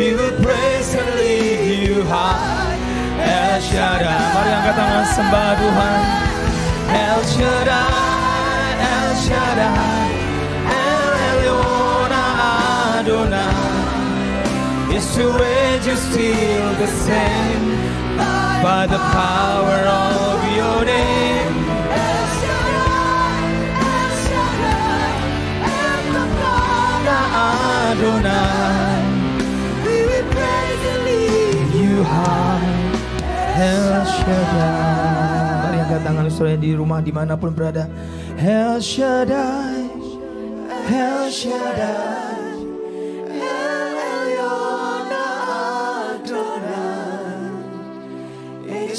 We will praise and lift you high. El Shaddai. Mari angkat tangan sembah Tuhan. El Shaddai, El Shaddai, El Elyon Adonai. Is to age you still the same by the power of your name? El Shaddai, El Shaddai, El Adonai. Tuhan El Shaddai. Mari angkat tangan saudara di rumah di mana pun berada. El Shaddai El Shaddai. El Eliona Adonai.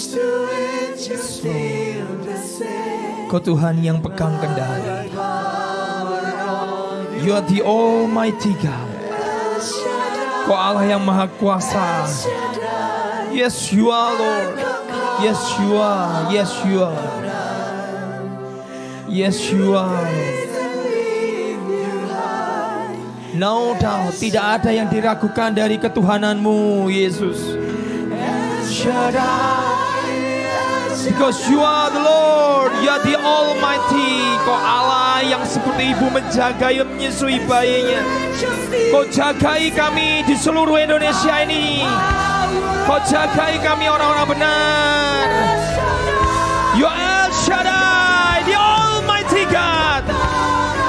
To age still the same Kau Tuhan yang pegang kendali. You are the Almighty God. Kau Allah yang Maha Kuasa. Yes, you are Lord. Yes, you are. Yes, you are. Yes, you are. No doubt, tidak ada yang diragukan dari ketuhananmu, Yesus. Because you are the Lord, you are the Almighty. Kau Allah yang seperti ibu menjaga yang menyusui bayinya. Kau jagai kami di seluruh Indonesia ini. Kau jagai kami orang-orang benar. You El Shaddai, the Almighty God.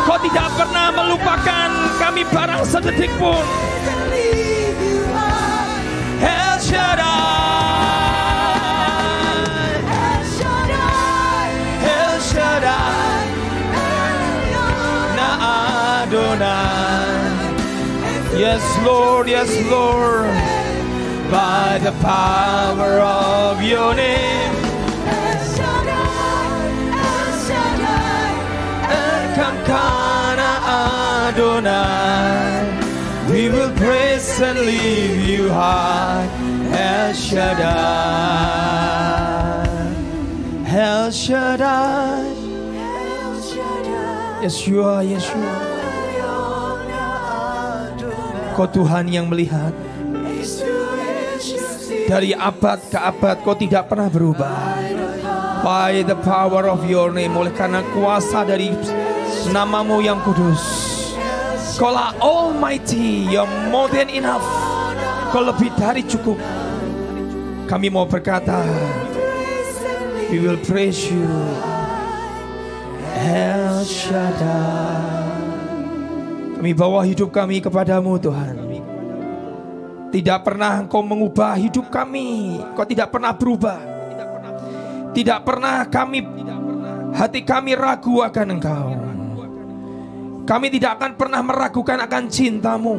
Kau tidak pernah melupakan kami barang sedetik pun. Yes, Lord, yes, Lord. By the power of your name. El Shaddai, El Shaddai, Erkam Kamkana Adonai. We will praise and leave you high. El Shaddai. El Shaddai. Yeshua, Yeshua. Kau Tuhan yang melihat dari abad ke abad kau tidak pernah berubah. By the power of your name oleh karena kuasa dari namamu yang kudus. Kau lah almighty, you're more than enough. Kau lebih dari cukup. Kami mau berkata, we will praise you. El Shaddai. Kami bawa hidup kami kepadamu Tuhan. Tidak pernah Engkau mengubah hidup kami. Kau tidak pernah berubah. Tidak pernah kami hati kami ragu akan Engkau. Kami tidak akan pernah meragukan akan cintamu.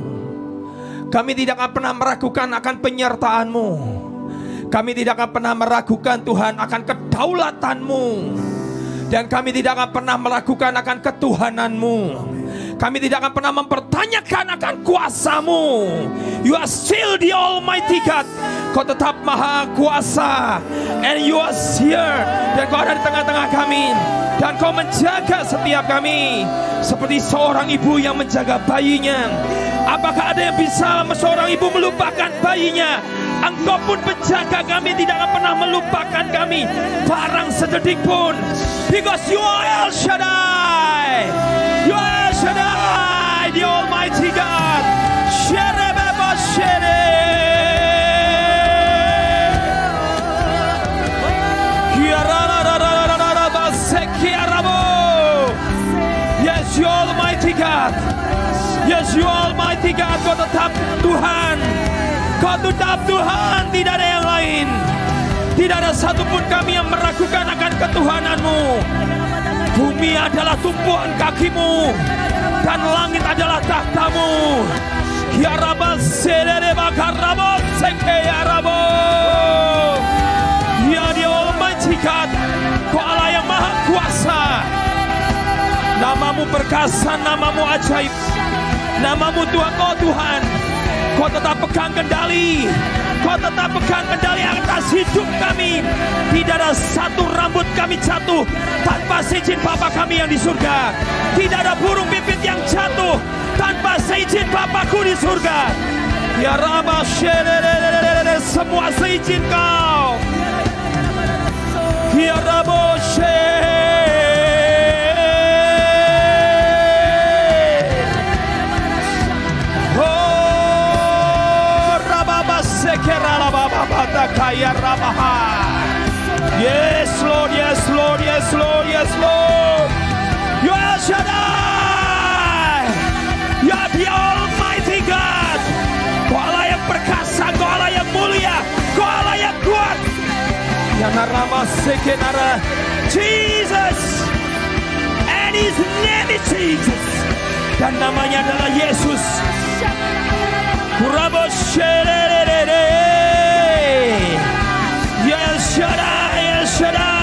Kami tidak akan pernah meragukan akan penyertaanmu. Kami tidak akan pernah meragukan Tuhan akan kedaulatanmu. Dan kami tidak akan pernah meragukan akan ketuhananmu. Kami tidak akan pernah mempertanyakan akan kuasamu. You are still the Almighty God. Kau tetap maha kuasa. And you are here. Dan kau ada di tengah-tengah kami. Dan kau menjaga setiap kami. Seperti seorang ibu yang menjaga bayinya. Apakah ada yang bisa seorang ibu melupakan bayinya? Engkau pun penjaga kami tidak akan pernah melupakan kami barang sedetik pun. Because you are El Shaddai. Shaddai, the Almighty God. Yes, you Almighty God. Yes, you Almighty God. Kau tetap Tuhan. Kau tetap Tuhan, tidak ada yang lain. Tidak ada satupun kami yang meragukan akan ketuhananmu. Bumi adalah tumpuan kakimu dan langit adalah tahtamu. Kiaraba serere bakarabo sekeyarabo. Ya di Almighty God, Allah yang maha kuasa. Namamu perkasa, namamu ajaib. Namamu Tuhan, kau Tuhan. Kau tetap pegang kendali. Kau tetap pegang kendali atas hidup kami. Tidak ada satu rambut kami jatuh tanpa seizin Bapa kami yang di surga. Tidak ada burung pipit yang jatuh tanpa seizin Bapakku di surga. Ya Rabba semua seizin kau. Ya Rabba Oh, Rababa Sekera Rababa Kaya Rabaha. Yes, Lord, yes, Lord, yes, Lord, yes, Lord. You are Shaddai. Are the Almighty God. Yang perkasa, Kau yang mulia, Kau yang kuat. Yana Rama Sekenara. Jesus. And his name is Jesus. Dan namanya adalah Yesus. Kurabo shererere. El Shaddai, El Shaddai.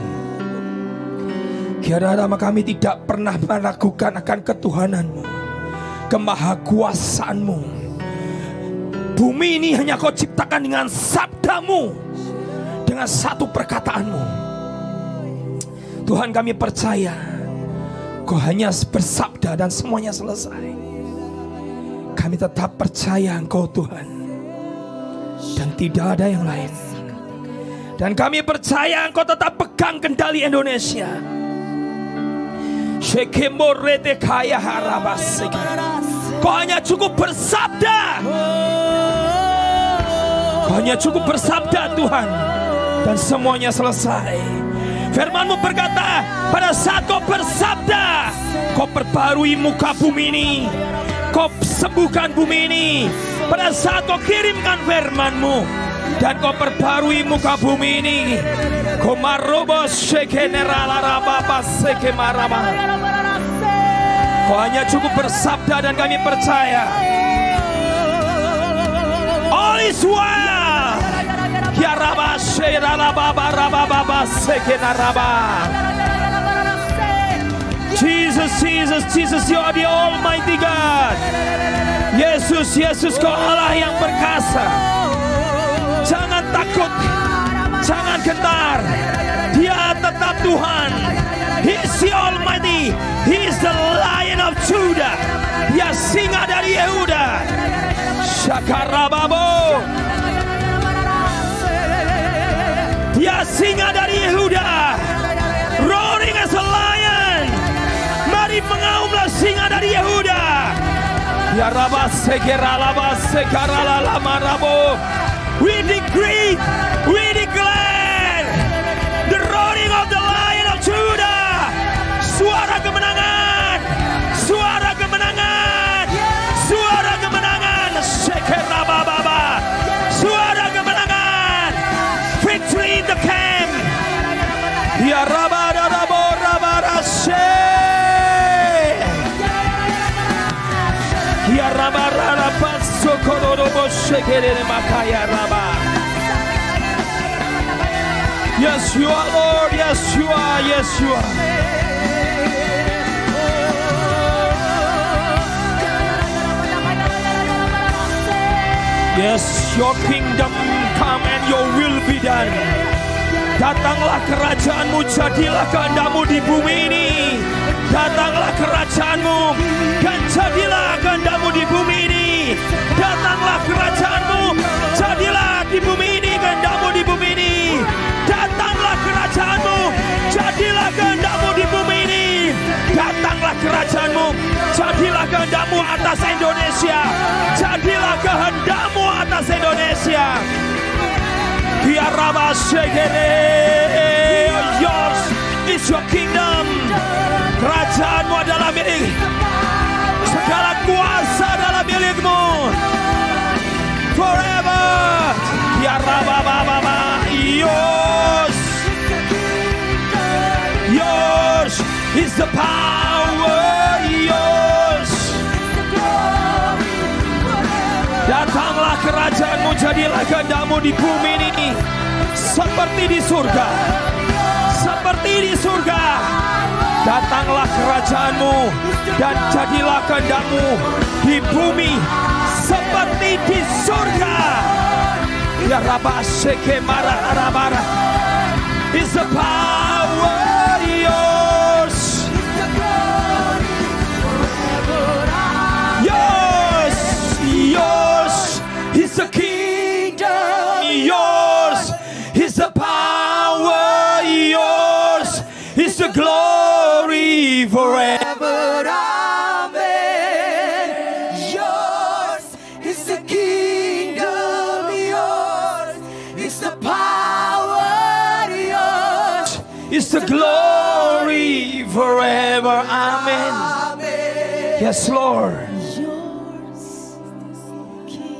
Kiranya kami tidak pernah meragukan akan ketuhananmu. Kemahakuasaanmu. Bumi ini hanya kau ciptakan dengan sabdamu. Dengan satu perkataanmu. Tuhan kami percaya. Kau hanya bersabda dan semuanya selesai. Kami tetap percaya Engkau Tuhan Dan tidak ada yang lain Dan kami percaya Engkau tetap pegang kendali Indonesia Kau hanya cukup bersabda. Kau hanya cukup bersabda Tuhan Dan semuanya selesai. Firmanmu berkata Pada saat kau bersabda Kau perbarui muka bumi ini. Kau sembuhkan bumi ini. Pada saat kau kirimkan firmanmu dan kau perbarui muka bumi ini. Kau marobos Kau hanya cukup bersabda dan kami percaya. All is well. Kiaraba sheralaba barababa sekenaraba. Jesus, Jesus, Jesus, you are the Almighty God. Yesus, Yesus, kau Allah yang perkasa. Jangan takut, jangan gentar. Dia tetap Tuhan. He is the Almighty. He is the Lion of Judah. Dia singa dari Yehuda. Shakarababo. Dia singa dari Yehuda. Roaring as a lion. Mari mengaumlah singa dari Yehuda. Ya rabase keralabase karalamarabo. We decree, we raba. Yes, you are Lord. Yes, you are. Yes, you are. Yes, your kingdom come and your will be done. Datanglah kerajaanmu, jadilah kehendakmu di bumi ini. Datanglah kerajaanmu, dan jadilah kehendakmu di bumi ini. Datanglah kerajaanmu, jadilah di bumi ini, kehendakmu di bumi ini. Datanglah kerajaanmu, jadilah kehendakmu di bumi ini. Datanglah kerajaanmu, jadilah kehendakmu atas Indonesia. Jadilah kehendakmu atas Indonesia. Yours is your kingdom. Kerajaanmu adalah milik. Segala kuasa adalah milikmu. Forever. Biaraba baba yours. Yours is the power. Datanglah kerajaanmu jadilah kehendakmu di bumi ini seperti di surga. Seperti di surga. Datanglah kerajaanmu dan jadilah kehendakmu di bumi seperti di surga. Ya Rabba Sheke Mara Arabara is the power Yes, Lord.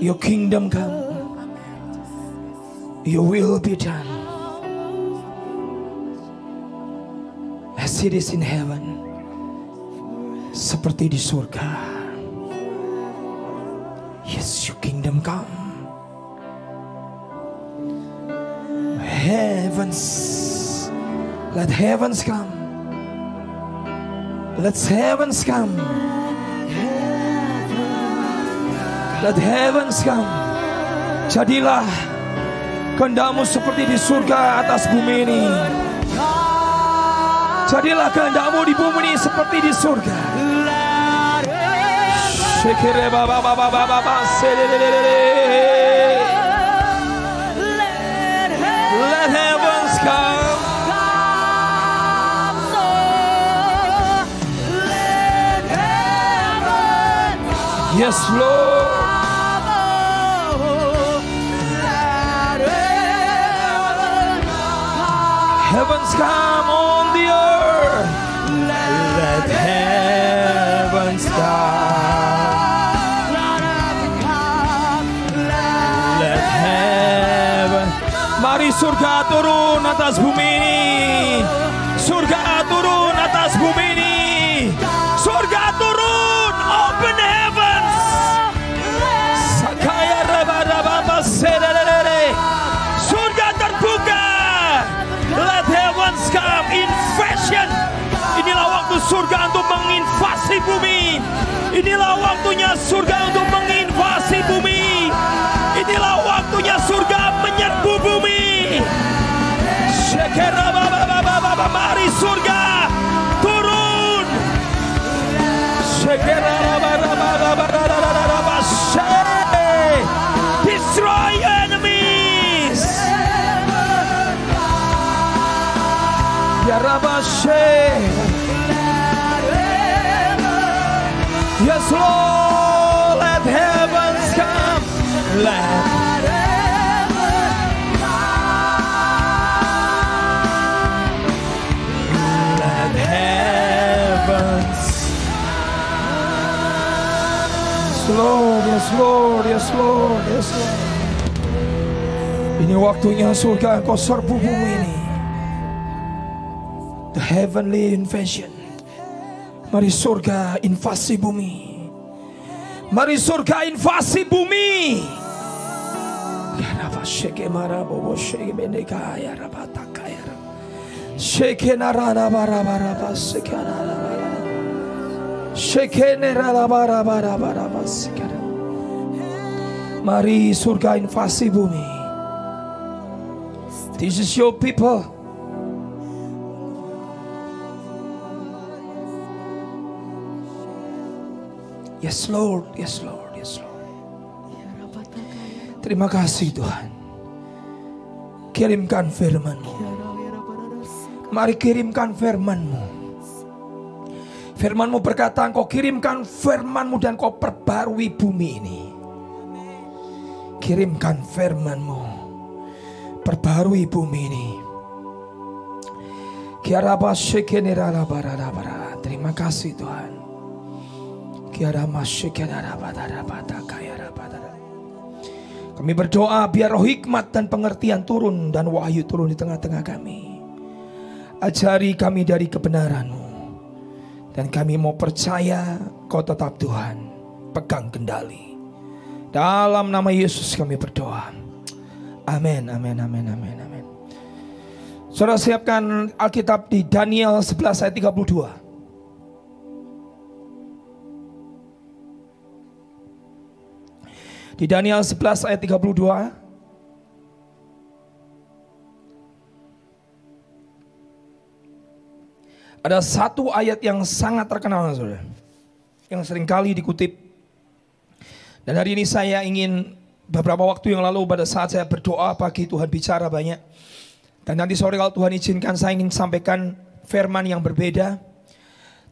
Your kingdom come. Your will be done. As it is in heaven. Seperti di surga. Yes, your kingdom come. Heavens. Let heavens come. Let heavens come. Let heavens come. Jadilah kehendakmu seperti di surga atas bumi ini. Jadilah kehendakmu di bumi ini seperti di surga. Shekere baba baba baba. Let heavens come. Yes, Lord. Heavens come on the earth. Let heavens come. Let heaven. Mari surga turun atas bumi ini. Surga turun atas bumi ini. Inilah waktunya surga untuk menginvasi bumi. Inilah waktunya surga menyerbu bumi. Mari surga turun. Destroy enemies. Ya Rabba Yes, Lord, let heavens come. Let let heavens. Yes, Lord, yes, Lord, yes, Lord, yes, Lord. Ini waktunya surga engkau serbu bumi ini. The heavenly invasion. Mari surga invasi bumi. Mari surga invasi bumi. Yaraba sheke marabobo sheke beneka yaraba taka yaraba. Sheke narada baraba raba sheke narada baraba. Sheke nerada baraba raba raba sheke narada. Mari surga invasi bumi. This is your people. Yes Lord, yes Lord, yes Lord. Terima kasih Tuhan. Kirimkan firman-Mu. Mari kirimkan firman-Mu. Firman-Mu berkata, Engkau kirimkan firman-Mu dan Kau perbarui bumi ini. Kirimkan firman-Mu. Perbarui bumi ini. Terima kasih Tuhan. Kami berdoa biar roh hikmat dan pengertian turun dan wahyu turun di tengah-tengah kami. Ajari kami dari kebenaran-Mu. Dan kami mau percaya kau tetap Tuhan. Pegang kendali. Dalam nama Yesus kami berdoa. Amin, amin, amin, amin, amin. Saudara siapkan Alkitab di Daniel 11 ayat 32. Di Daniel 11 ayat 32. Ada satu ayat yang sangat terkenal saudara. Yang sering kali dikutip. Dan hari ini saya ingin beberapa waktu yang lalu pada saat saya berdoa pagi Tuhan bicara banyak. Dan nanti sore kalau Tuhan izinkan saya ingin sampaikan firman yang berbeda.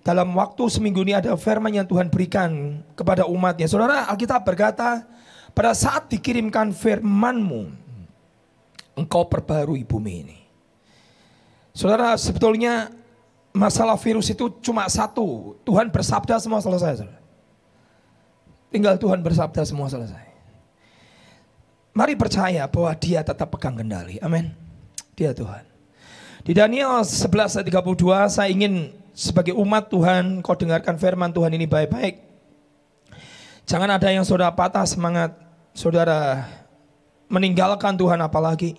Dalam waktu seminggu ini ada firman yang Tuhan berikan kepada umatnya. Saudara Alkitab berkata pada saat dikirimkan firmanmu engkau perbarui bumi ini. Saudara sebetulnya masalah virus itu cuma satu. Tuhan bersabda semua selesai. Saudara. Tinggal Tuhan bersabda semua selesai. Mari percaya bahwa dia tetap pegang kendali. Amin. Dia Tuhan. Di Daniel 11 ayat 32 saya ingin sebagai umat Tuhan kau dengarkan firman Tuhan ini baik-baik. Jangan ada yang saudara patah semangat, saudara meninggalkan Tuhan apalagi.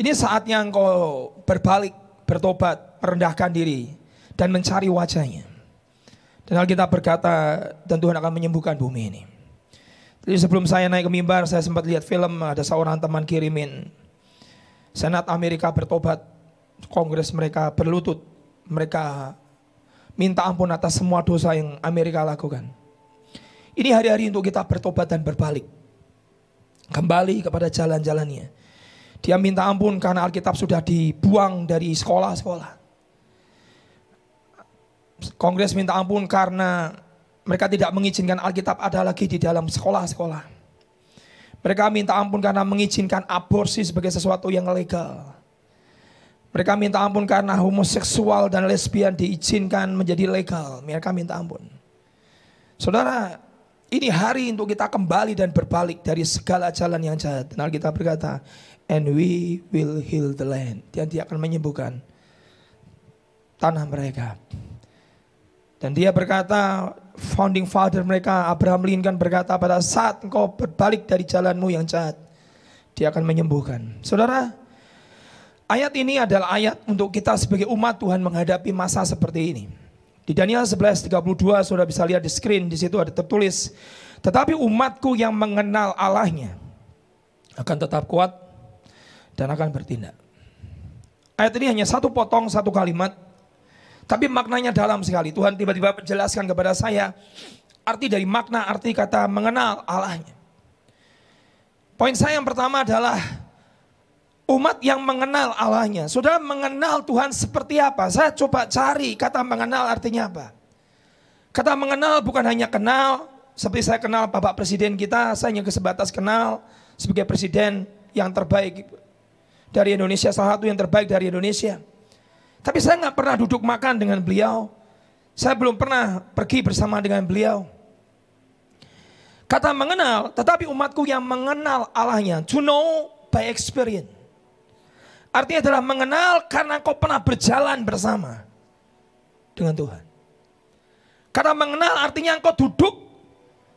Ini saatnya engkau berbalik, bertobat, merendahkan diri dan mencari wajahnya. Dan Alkitab berkata dan Tuhan akan menyembuhkan bumi ini. Jadi sebelum saya naik ke mimbar, saya sempat lihat film ada seorang teman kirimin Senat Amerika bertobat, Kongres mereka berlutut, mereka minta ampun atas semua dosa yang Amerika lakukan. Ini hari-hari untuk kita bertobat dan berbalik. Kembali kepada jalan-jalannya. Dia minta ampun karena Alkitab sudah dibuang dari sekolah-sekolah. Kongres minta ampun karena mereka tidak mengizinkan Alkitab ada lagi di dalam sekolah-sekolah. Mereka minta ampun karena mengizinkan aborsi sebagai sesuatu yang legal. Mereka minta ampun karena homoseksual dan lesbian diizinkan menjadi legal. Mereka minta ampun. Saudara, ini hari untuk kita kembali dan berbalik dari segala jalan yang jahat. Dan Alkitab berkata, and we will heal the land. Dan dia akan menyembuhkan tanah mereka. Dan dia berkata, founding father mereka, Abraham Lincoln berkata pada saat engkau berbalik dari jalanmu yang jahat, dia akan menyembuhkan. Saudara, ayat ini adalah ayat untuk kita sebagai umat Tuhan menghadapi masa seperti ini. Di Daniel 11:32 saudara bisa lihat di screen, di situ ada tertulis, tetapi umatku yang mengenal Allahnya akan tetap kuat dan akan bertindak. Ayat ini hanya satu potong, satu kalimat, tapi maknanya dalam sekali. Tuhan tiba-tiba menjelaskan kepada saya arti dari makna arti kata mengenal Allahnya. Poin saya yang pertama adalah umat yang mengenal Allahnya. Saudara mengenal Tuhan seperti apa? Saya coba cari kata mengenal artinya apa. Kata mengenal bukan hanya kenal, seperti saya kenal Bapak Presiden kita, saya hanya kesebatas kenal sebagai presiden yang terbaik dari Indonesia, salah satu yang terbaik dari Indonesia. Tapi saya nggak pernah duduk makan dengan beliau. Saya belum pernah pergi bersama dengan beliau. Kata mengenal, tetapi umatku yang mengenal Allahnya, to know by experience. Artinya adalah mengenal karena kau pernah berjalan bersama dengan Tuhan. Karena mengenal artinya kau duduk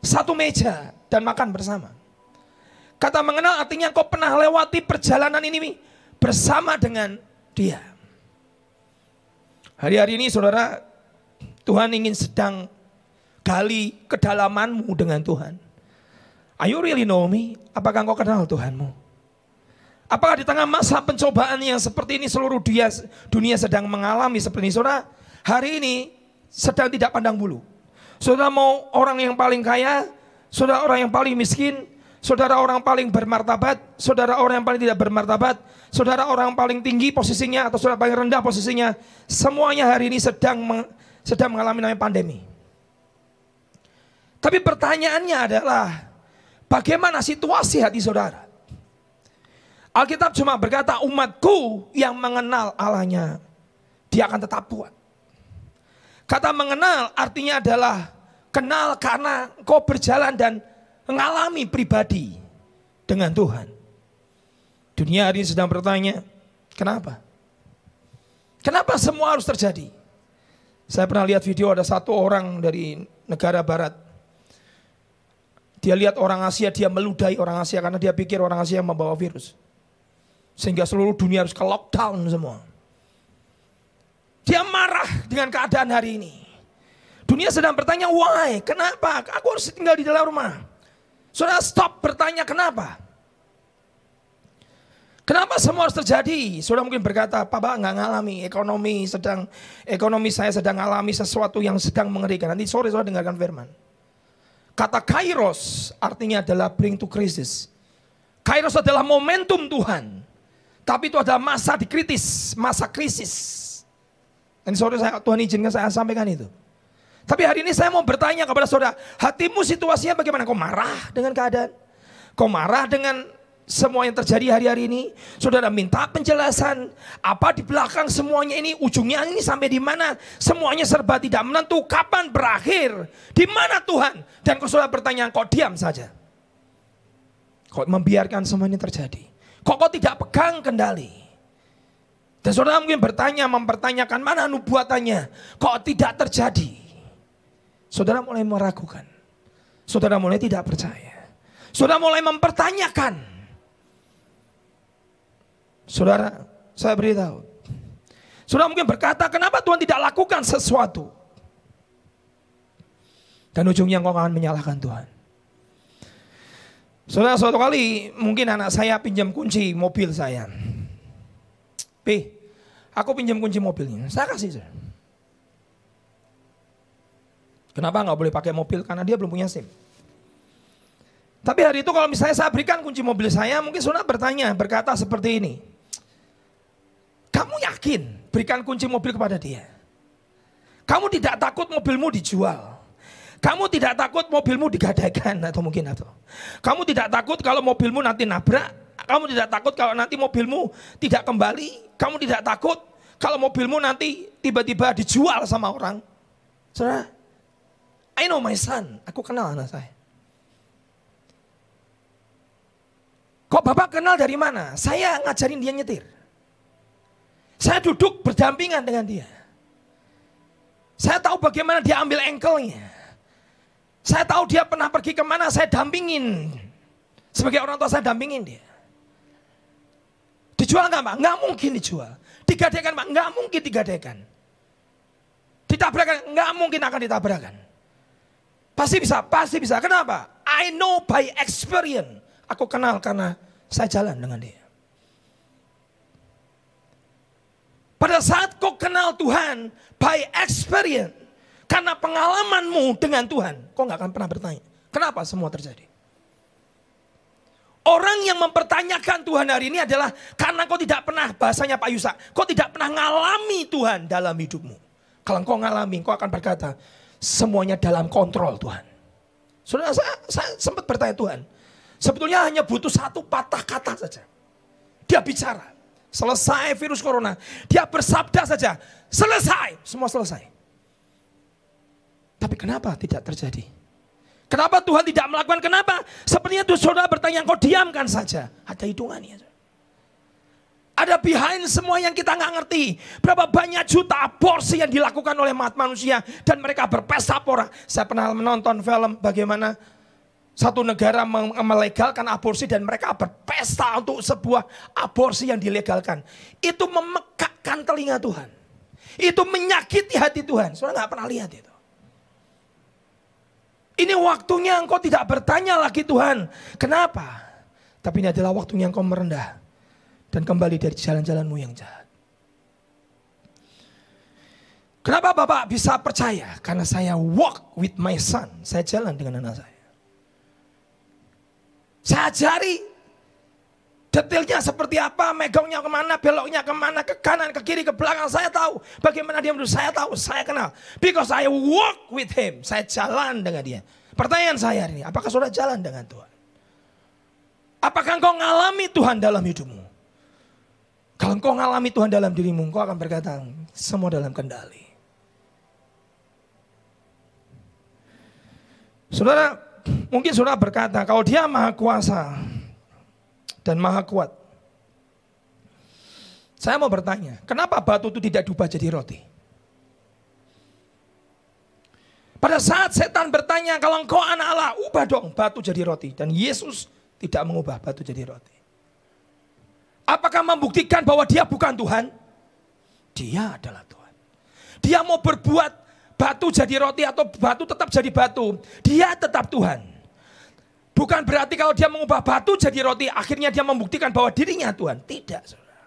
satu meja dan makan bersama. Kata mengenal artinya kau pernah lewati perjalanan ini bersama dengan dia. Hari-hari ini saudara, Tuhan ingin sedang gali kedalamanmu dengan Tuhan. Are you really know me? Apakah engkau kenal Tuhanmu? Apakah di tengah masa pencobaan yang seperti ini seluruh dunia, dunia sedang mengalami seperti ini? Saudara, hari ini sedang tidak pandang bulu. Saudara mau orang yang paling kaya, saudara orang yang paling miskin, saudara orang paling bermartabat, saudara orang yang paling tidak bermartabat, saudara orang yang paling tinggi posisinya atau saudara paling rendah posisinya, semuanya hari ini sedang sedang mengalami namanya pandemi. Tapi pertanyaannya adalah bagaimana situasi hati saudara? Alkitab cuma berkata umatku yang mengenal Allahnya, dia akan tetap kuat. Kata mengenal artinya adalah kenal karena kau berjalan dan mengalami pribadi dengan Tuhan. Dunia hari ini sedang bertanya, kenapa? Kenapa semua harus terjadi? Saya pernah lihat video ada satu orang dari negara barat. Dia lihat orang Asia, dia meludahi orang Asia karena dia pikir orang Asia yang membawa virus. Sehingga seluruh dunia harus ke lockdown semua. Dia marah dengan keadaan hari ini. Dunia sedang bertanya, why? Kenapa? Aku harus tinggal di dalam rumah. Saudara stop bertanya kenapa? Kenapa semua harus terjadi? Saudara mungkin berkata, Papa nggak ngalami ekonomi sedang ekonomi saya sedang mengalami sesuatu yang sedang mengerikan. Nanti sore saudara dengarkan firman. Kata kairos artinya adalah bring to crisis. Kairos adalah momentum Tuhan. Tapi itu adalah masa di kritis, masa krisis. Dan sore saya Tuhan izinkan saya sampaikan itu. Tapi hari ini saya mau bertanya kepada saudara, hatimu situasinya bagaimana? Kau marah dengan keadaan? Kau marah dengan semua yang terjadi hari-hari ini. Saudara minta penjelasan apa di belakang semuanya ini ujungnya ini sampai di mana? Semuanya serba tidak menentu kapan berakhir? Di mana Tuhan? Dan kau saudara bertanya kok diam saja. Kok membiarkan semuanya terjadi? Kok kau tidak pegang kendali? Dan saudara mungkin bertanya, mempertanyakan mana nubuatannya. Kok tidak terjadi? Saudara mulai meragukan. Saudara mulai tidak percaya. Saudara mulai mempertanyakan. Saudara, saya beritahu. Saudara mungkin berkata, kenapa Tuhan tidak lakukan sesuatu? Dan ujungnya engkau akan menyalahkan Tuhan. Saudara, suatu kali mungkin anak saya pinjam kunci mobil saya. P, aku pinjam kunci mobilnya. Saya kasih. Saudara. Kenapa nggak boleh pakai mobil? Karena dia belum punya SIM. Tapi hari itu kalau misalnya saya berikan kunci mobil saya, mungkin saudara bertanya, berkata seperti ini. Kamu yakin berikan kunci mobil kepada dia? Kamu tidak takut mobilmu dijual? Kamu tidak takut mobilmu digadaikan atau mungkin atau kamu tidak takut kalau mobilmu nanti nabrak? Kamu tidak takut kalau nanti mobilmu tidak kembali? Kamu tidak takut kalau mobilmu nanti tiba-tiba dijual sama orang? Saudara, I know my son. Aku kenal anak saya. Kok bapak kenal dari mana? Saya ngajarin dia nyetir. Saya duduk berdampingan dengan dia. Saya tahu bagaimana dia ambil engkelnya. Saya tahu dia pernah pergi ke mana, saya dampingin. Sebagai orang tua saya dampingin dia. Dijual nggak pak? Nggak mungkin dijual. Digadaikan pak? Nggak mungkin digadaikan. Ditabrakan? Nggak mungkin akan ditabrakan. Pasti bisa, pasti bisa. Kenapa? I know by experience. Aku kenal karena saya jalan dengan dia. Pada saat kau kenal Tuhan by experience, karena pengalamanmu dengan Tuhan, kau nggak akan pernah bertanya, kenapa semua terjadi? Orang yang mempertanyakan Tuhan hari ini adalah karena kau tidak pernah, bahasanya Pak Yusa, kau tidak pernah ngalami Tuhan dalam hidupmu. Kalau kau ngalami, kau akan berkata, semuanya dalam kontrol Tuhan. Saudara, saya, saya sempat bertanya Tuhan, sebetulnya hanya butuh satu patah kata saja. Dia bicara. Selesai virus corona. Dia bersabda saja. Selesai. Semua selesai. Tapi kenapa tidak terjadi? Kenapa Tuhan tidak melakukan? Kenapa? Sepertinya tuh saudara bertanya, kau diamkan saja. Ada hitungannya. Ada behind semua yang kita nggak ngerti. Berapa banyak juta aborsi yang dilakukan oleh manusia. Dan mereka berpesta pora. Saya pernah menonton film bagaimana satu negara melegalkan aborsi dan mereka berpesta untuk sebuah aborsi yang dilegalkan. Itu memekakkan telinga Tuhan. Itu menyakiti hati Tuhan. Saudara nggak pernah lihat itu. Ini waktunya engkau tidak bertanya lagi Tuhan. Kenapa? Tapi ini adalah waktunya engkau merendah. Dan kembali dari jalan-jalanmu yang jahat. Kenapa Bapak bisa percaya? Karena saya walk with my son. Saya jalan dengan anak saya. Saya ajari detailnya seperti apa, megangnya ke mana, beloknya ke mana, ke kanan, ke kiri, ke belakang. Saya tahu bagaimana dia menurut saya tahu, saya kenal. Because I walk with him, saya jalan dengan dia. Pertanyaan saya ini, apakah sudah jalan dengan Tuhan? Apakah engkau mengalami Tuhan dalam hidupmu? Kalau engkau mengalami Tuhan dalam dirimu, engkau akan berkata, semua dalam kendali. Saudara, mungkin saudara berkata, kalau dia maha kuasa dan maha kuat. Saya mau bertanya, kenapa batu itu tidak diubah jadi roti? Pada saat setan bertanya, kalau engkau anak Allah, ubah dong batu jadi roti. Dan Yesus tidak mengubah batu jadi roti. Apakah membuktikan bahwa dia bukan Tuhan? Dia adalah Tuhan. Dia mau berbuat batu jadi roti atau batu tetap jadi batu. Dia tetap Tuhan. Bukan berarti kalau dia mengubah batu jadi roti, akhirnya dia membuktikan bahwa dirinya Tuhan. Tidak, saudara.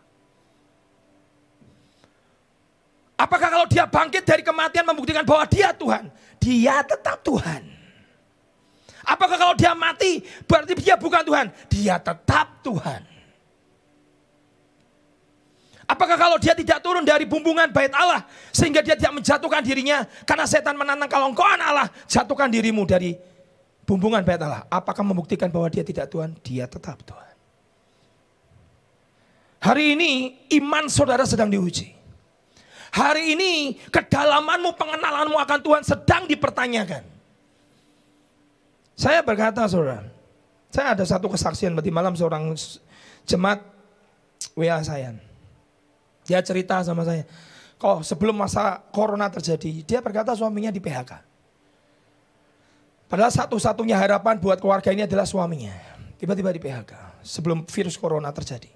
Apakah kalau dia bangkit dari kematian membuktikan bahwa dia Tuhan? Dia tetap Tuhan. Apakah kalau dia mati berarti dia bukan Tuhan? Dia tetap Tuhan. Apakah kalau dia tidak turun dari bumbungan bait Allah sehingga dia tidak menjatuhkan dirinya karena setan menantang kalau engkau anak Allah jatuhkan dirimu dari bumbungan bait Allah. Apakah membuktikan bahwa dia tidak Tuhan? Dia tetap Tuhan. Hari ini iman saudara sedang diuji. Hari ini kedalamanmu, pengenalanmu akan Tuhan sedang dipertanyakan. Saya berkata saudara, saya ada satu kesaksian tadi malam seorang jemaat WA saya. Dia cerita sama saya, kok sebelum masa corona terjadi, dia berkata suaminya di PHK. Padahal satu-satunya harapan buat keluarga ini adalah suaminya. Tiba-tiba di PHK sebelum virus corona terjadi.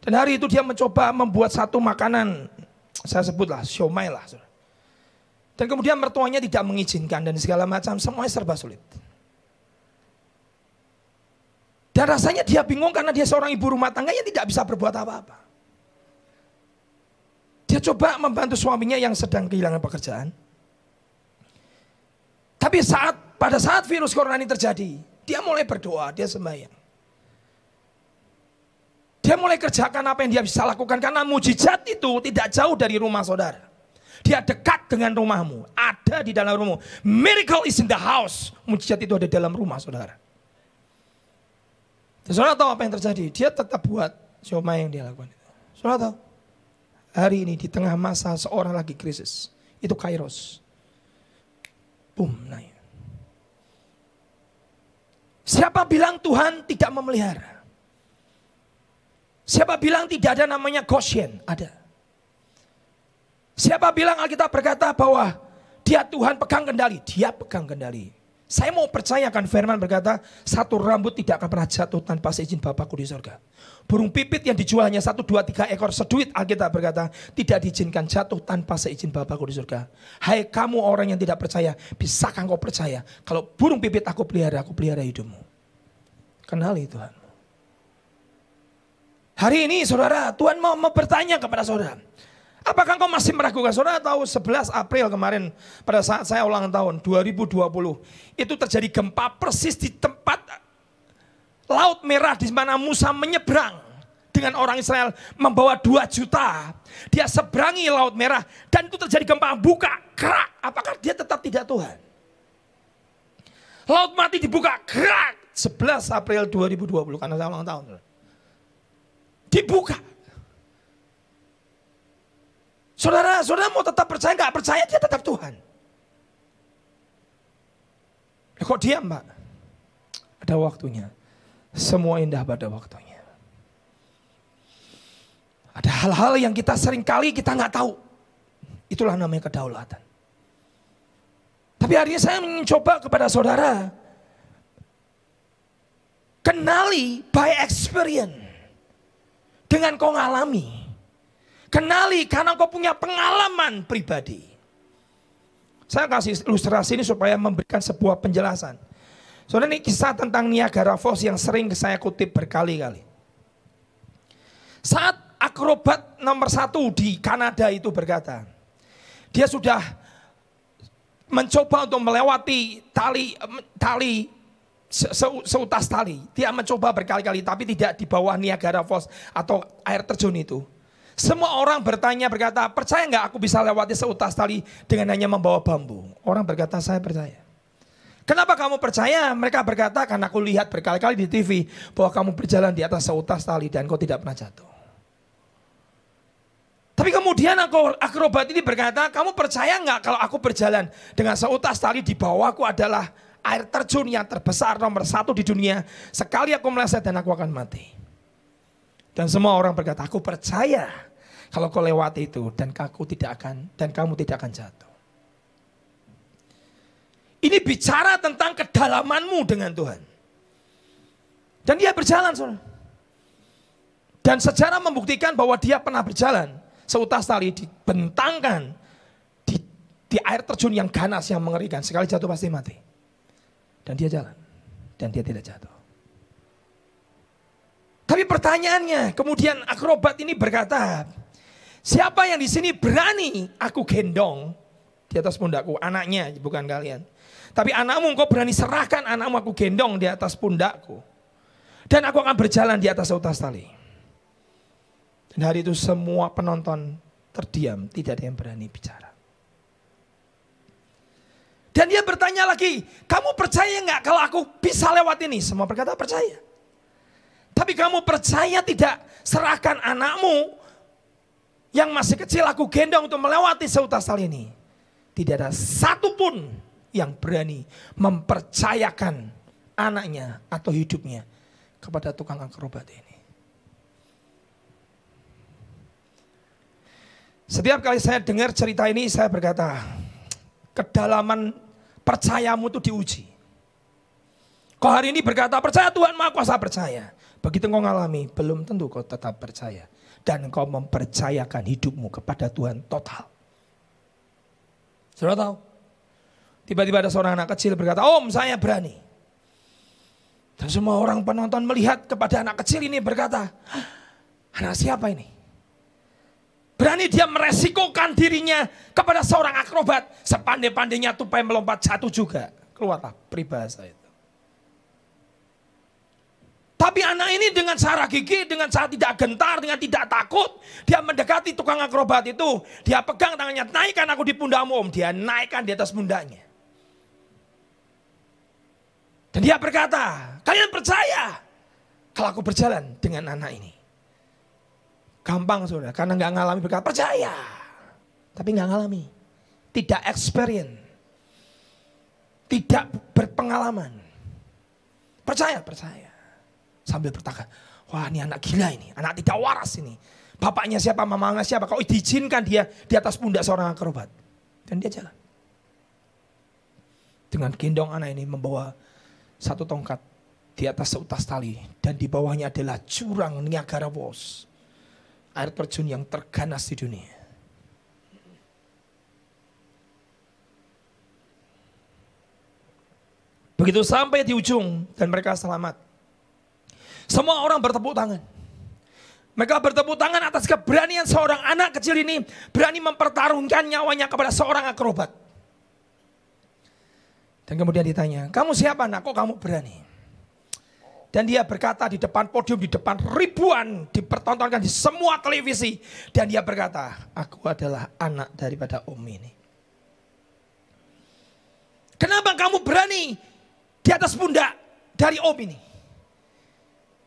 Dan hari itu dia mencoba membuat satu makanan, saya sebutlah siomay lah. Dan kemudian mertuanya tidak mengizinkan dan segala macam, semuanya serba sulit. Dan rasanya dia bingung karena dia seorang ibu rumah tangga yang tidak bisa berbuat apa-apa. Dia coba membantu suaminya yang sedang kehilangan pekerjaan. Tapi saat pada saat virus corona ini terjadi, dia mulai berdoa, dia sembahyang. Dia mulai kerjakan apa yang dia bisa lakukan karena mujizat itu tidak jauh dari rumah saudara. Dia dekat dengan rumahmu, ada di dalam rumahmu. Miracle is in the house. Mujizat itu ada di dalam rumah saudara. Dan saudara tahu apa yang terjadi? Dia tetap buat siomay yang dia lakukan. Saudara tahu? Hari ini di tengah masa seorang lagi krisis. Itu kairos. Siapa bilang Tuhan tidak memelihara? Siapa bilang tidak ada namanya Goshen? Ada. Siapa bilang Alkitab berkata bahwa dia Tuhan pegang kendali? Dia pegang kendali. Saya mau percayakan firman berkata, satu rambut tidak akan pernah jatuh tanpa seizin Bapakku di surga. Burung pipit yang dijualnya satu, dua, tiga ekor seduit Alkitab berkata, tidak diizinkan jatuh tanpa seizin Bapakku di surga. Hai kamu orang yang tidak percaya, bisakah kau percaya? Kalau burung pipit aku pelihara, aku pelihara hidupmu. Kenali Tuhan. Hari ini saudara, Tuhan mau bertanya kepada saudara. Apakah kau masih meragukan? Saudara tahu 11 April kemarin pada saat saya ulang tahun 2020. Itu terjadi gempa persis di tempat Laut Merah di mana Musa menyeberang dengan orang Israel membawa 2 juta. Dia seberangi Laut Merah dan itu terjadi gempa buka kerak. Apakah dia tetap tidak Tuhan? Laut mati dibuka kerak 11 April 2020 karena saya ulang tahun. Dibuka. Saudara, saudara mau tetap percaya nggak percaya dia tetap Tuhan. Ya, kok diam mbak? Ada waktunya. Semua indah pada waktunya. Ada hal-hal yang kita sering kali kita nggak tahu. Itulah namanya kedaulatan. Tapi hari ini saya mencoba kepada saudara. Kenali by experience dengan kau ngalami. Kenali karena kau punya pengalaman pribadi. Saya kasih ilustrasi ini supaya memberikan sebuah penjelasan. Soalnya ini kisah tentang Niagara Falls yang sering saya kutip berkali-kali. Saat akrobat nomor satu di Kanada itu berkata, dia sudah mencoba untuk melewati tali tali se seutas tali. Dia mencoba berkali-kali tapi tidak di bawah Niagara Falls atau air terjun itu. Semua orang bertanya berkata, percaya nggak aku bisa lewati seutas tali dengan hanya membawa bambu? Orang berkata, saya percaya. Kenapa kamu percaya? Mereka berkata, karena aku lihat berkali-kali di TV bahwa kamu berjalan di atas seutas tali dan kau tidak pernah jatuh. Tapi kemudian aku, akrobat ini berkata, kamu percaya nggak kalau aku berjalan dengan seutas tali di bawahku adalah air terjun yang terbesar nomor satu di dunia. Sekali aku meleset dan aku akan mati. Dan semua orang berkata, aku percaya kalau kau lewati itu dan aku tidak akan dan kamu tidak akan jatuh. Ini bicara tentang kedalamanmu dengan Tuhan. Dan dia berjalan, saudara. Dan sejarah membuktikan bahwa dia pernah berjalan seutas tali dibentangkan di, di air terjun yang ganas yang mengerikan. Sekali jatuh pasti mati. Dan dia jalan. Dan dia tidak jatuh. Tapi pertanyaannya, kemudian akrobat ini berkata, siapa yang di sini berani aku gendong di atas pundakku, anaknya bukan kalian. Tapi anakmu engkau berani serahkan anakmu aku gendong di atas pundakku. Dan aku akan berjalan di atas utas tali. Dan hari itu semua penonton terdiam, tidak ada yang berani bicara. Dan dia bertanya lagi, kamu percaya nggak kalau aku bisa lewat ini? Semua berkata percaya. Tapi kamu percaya tidak serahkan anakmu yang masih kecil aku gendong untuk melewati seutas tali ini. Tidak ada satupun yang berani mempercayakan anaknya atau hidupnya kepada tukang akrobat ini. Setiap kali saya dengar cerita ini saya berkata, kedalaman percayamu itu diuji. Kau hari ini berkata percaya Tuhan maha kuasa percaya. Begitu kau ngalami, belum tentu kau tetap percaya. Dan kau mempercayakan hidupmu kepada Tuhan total. Sudah tahu? Tiba-tiba ada seorang anak kecil berkata, Om saya berani. Dan semua orang penonton melihat kepada anak kecil ini berkata, anak siapa ini? Berani dia meresikokan dirinya kepada seorang akrobat. Sepandai-pandainya tupai melompat jatuh juga. Keluarlah peribahasa itu. Tapi anak ini dengan cara gigi, dengan cara tidak gentar, dengan tidak takut. Dia mendekati tukang akrobat itu. Dia pegang tangannya, naikkan aku di pundakmu om. Dia naikkan di atas pundaknya. Dan dia berkata, kalian percaya kalau aku berjalan dengan anak ini. Gampang saudara, karena nggak ngalami berkata percaya. Tapi nggak ngalami. Tidak experience. Tidak berpengalaman. Percaya, percaya. Sambil bertanya, wah ini anak gila ini, anak tidak waras ini. Bapaknya siapa, mamanya siapa, kau diizinkan dia di atas pundak seorang akrobat. Dan dia jalan. Dengan gendong anak ini membawa satu tongkat di atas seutas tali. Dan di bawahnya adalah jurang Niagara Falls air terjun yang terganas di dunia. Begitu sampai di ujung dan mereka selamat. Semua orang bertepuk tangan. Mereka bertepuk tangan atas keberanian seorang anak kecil ini berani mempertarungkan nyawanya kepada seorang akrobat. Dan kemudian ditanya, kamu siapa anak? Kok kamu berani? Dan dia berkata di depan podium, di depan ribuan, dipertontonkan di semua televisi. Dan dia berkata, aku adalah anak daripada om ini. Kenapa kamu berani di atas pundak dari om ini?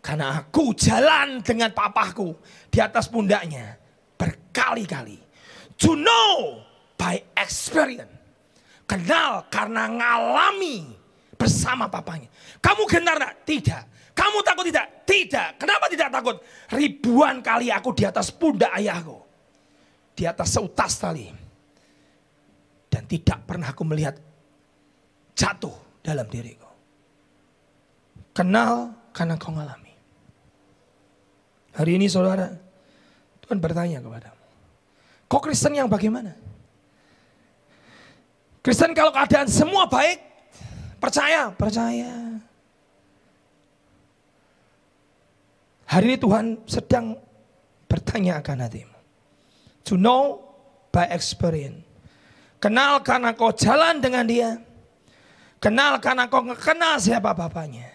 Karena aku jalan dengan papaku di atas pundaknya berkali-kali. To know by experience. Kenal karena ngalami bersama papanya. Kamu gentar Tidak. Kamu takut tidak? Tidak. Kenapa tidak takut? Ribuan kali aku di atas pundak ayahku. Di atas seutas tali. Dan tidak pernah aku melihat jatuh dalam diriku. Kenal karena kau ngalami. Hari ini saudara, Tuhan bertanya kepadamu. Kau Kristen yang bagaimana? Kristen kalau keadaan semua baik, percaya, percaya. Hari ini Tuhan sedang bertanya akan hatimu. To know by experience. Kenal karena kau jalan dengan dia. Kenal karena kau kenal siapa bapaknya.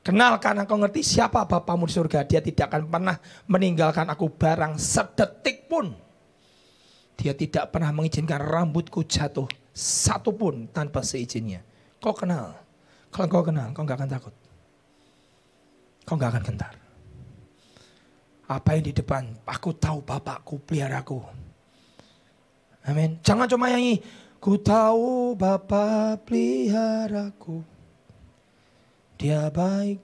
Kenal karena kau ngerti siapa bapamu di surga. Dia tidak akan pernah meninggalkan aku barang sedetik pun. Dia tidak pernah mengizinkan rambutku jatuh satu pun tanpa seizinnya. Kau kenal. Kalau kau kenal, kau gak akan takut. Kau gak akan gentar. Apa yang di depan, aku tahu Bapakku peliharaku. Amin. Jangan cuma nyanyi, ku tahu Bapak peliharaku. Dia baik.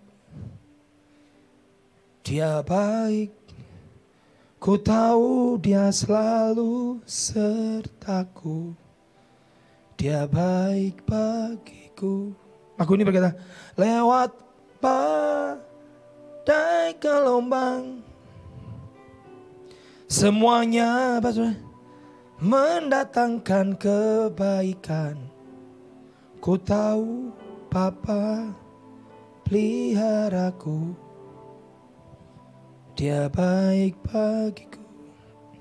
Dia baik. Ku tahu dia selalu sertaku. Dia baik bagiku. Aku ini berkata, lewat badai gelombang Semuanya? Mendatangkan kebaikan. Ku tahu Papa peliharaku. Dia baik bagiku.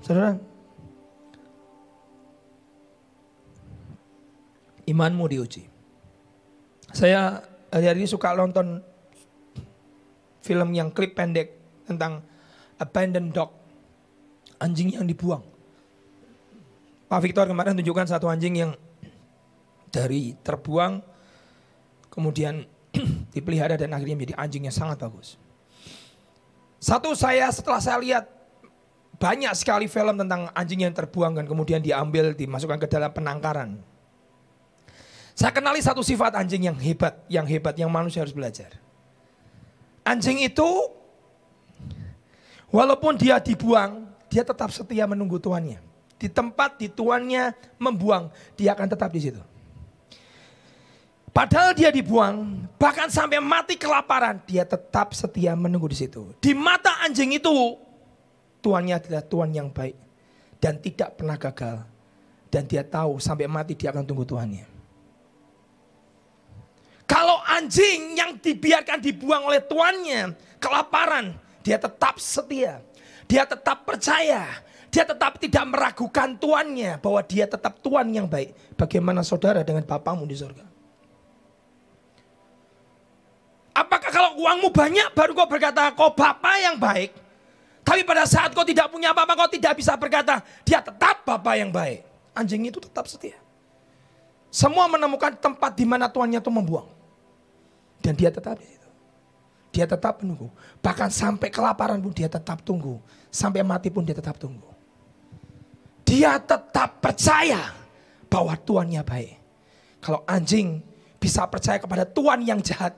Saudara, imanmu diuji. Saya hari ini suka nonton film yang klip pendek tentang abandoned dog anjing yang dibuang. Pak Victor kemarin tunjukkan satu anjing yang dari terbuang kemudian dipelihara dan akhirnya menjadi anjing yang sangat bagus. Satu saya setelah saya lihat banyak sekali film tentang anjing yang terbuang dan kemudian diambil dimasukkan ke dalam penangkaran. Saya kenali satu sifat anjing yang hebat, yang hebat yang manusia harus belajar. Anjing itu walaupun dia dibuang, dia tetap setia menunggu tuannya. Di tempat di tuannya membuang, dia akan tetap di situ. Padahal dia dibuang, bahkan sampai mati kelaparan, dia tetap setia menunggu di situ. Di mata anjing itu, tuannya adalah tuan yang baik dan tidak pernah gagal. Dan dia tahu sampai mati dia akan tunggu tuannya. Kalau anjing yang dibiarkan dibuang oleh tuannya, kelaparan, dia tetap setia. Dia tetap percaya. Dia tetap tidak meragukan tuannya bahwa dia tetap tuan yang baik. Bagaimana saudara dengan bapamu di surga? Apakah kalau uangmu banyak baru kau berkata kau bapak yang baik? Tapi pada saat kau tidak punya apa-apa kau tidak bisa berkata dia tetap bapak yang baik. Anjing itu tetap setia. Semua menemukan tempat di mana tuannya itu membuang. Dan dia tetap di situ. Dia tetap menunggu. Bahkan sampai kelaparan pun dia tetap tunggu. Sampai mati pun dia tetap tunggu. Dia tetap percaya bahwa tuannya baik. Kalau anjing bisa percaya kepada tuan yang jahat,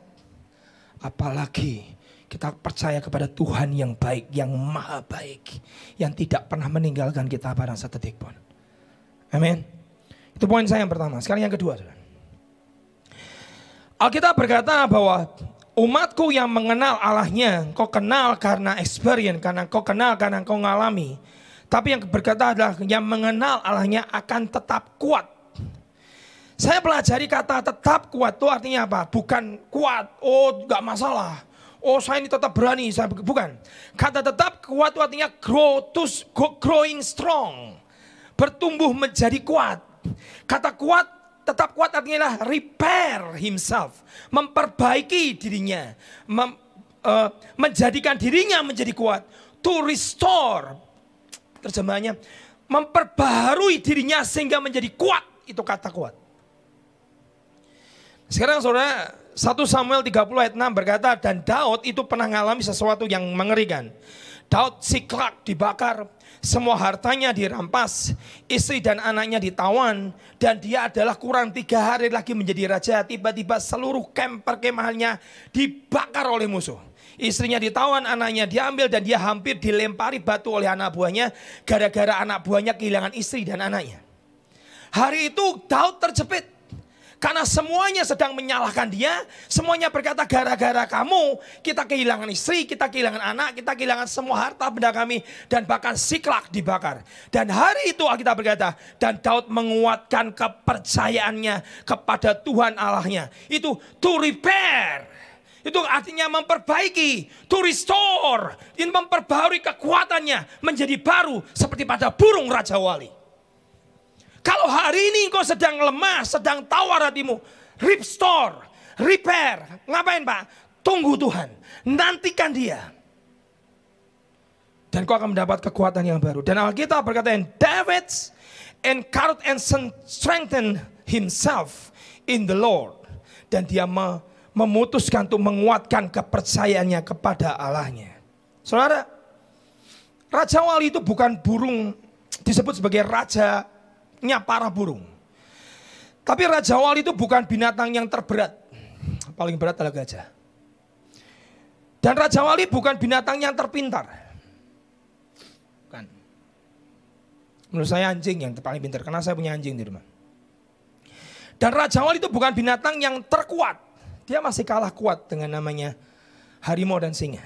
Apalagi kita percaya kepada Tuhan yang baik, yang maha baik. Yang tidak pernah meninggalkan kita pada sedetik pun. Amin. Itu poin saya yang pertama. Sekarang yang kedua. Alkitab berkata bahwa umatku yang mengenal Allahnya, kau kenal karena experience, karena kau kenal karena kau ngalami. Tapi yang berkata adalah yang mengenal Allahnya akan tetap kuat saya pelajari kata tetap kuat itu artinya apa? Bukan kuat, oh nggak masalah. Oh saya ini tetap berani, saya bukan. Kata tetap kuat itu artinya grow to growing strong. Bertumbuh menjadi kuat. Kata kuat tetap kuat artinya adalah repair himself, memperbaiki dirinya, mem, uh, menjadikan dirinya menjadi kuat, to restore. Terjemahannya memperbaharui dirinya sehingga menjadi kuat, itu kata kuat. Sekarang saudara, 1 Samuel 30 ayat 6 berkata, dan Daud itu pernah mengalami sesuatu yang mengerikan. Daud siklak dibakar, semua hartanya dirampas, istri dan anaknya ditawan, dan dia adalah kurang tiga hari lagi menjadi raja. Tiba-tiba seluruh camp perkemahannya dibakar oleh musuh. Istrinya ditawan, anaknya diambil dan dia hampir dilempari batu oleh anak buahnya gara-gara anak buahnya kehilangan istri dan anaknya. Hari itu Daud terjepit karena semuanya sedang menyalahkan dia, semuanya berkata gara-gara kamu kita kehilangan istri, kita kehilangan anak, kita kehilangan semua harta benda kami dan bahkan siklak dibakar. Dan hari itu Alkitab berkata, dan Daud menguatkan kepercayaannya kepada Tuhan Allahnya. Itu to repair. Itu artinya memperbaiki, to restore, ini memperbarui kekuatannya menjadi baru seperti pada burung Raja Wali. Kalau hari ini kau sedang lemah, sedang tawar hatimu, restore, repair. Ngapain Pak? Tunggu Tuhan, nantikan dia. Dan kau akan mendapat kekuatan yang baru. Dan Alkitab berkata, David encouraged and strengthen himself in the Lord. Dan dia memutuskan untuk menguatkan kepercayaannya kepada Allahnya. Saudara, Raja Wali itu bukan burung disebut sebagai raja nya para burung. Tapi Raja Wali itu bukan binatang yang terberat. Paling berat adalah gajah. Dan Raja Wali bukan binatang yang terpintar. Bukan. Menurut saya anjing yang paling pintar. Karena saya punya anjing di rumah. Dan Raja Wali itu bukan binatang yang terkuat. Dia masih kalah kuat dengan namanya harimau dan singa.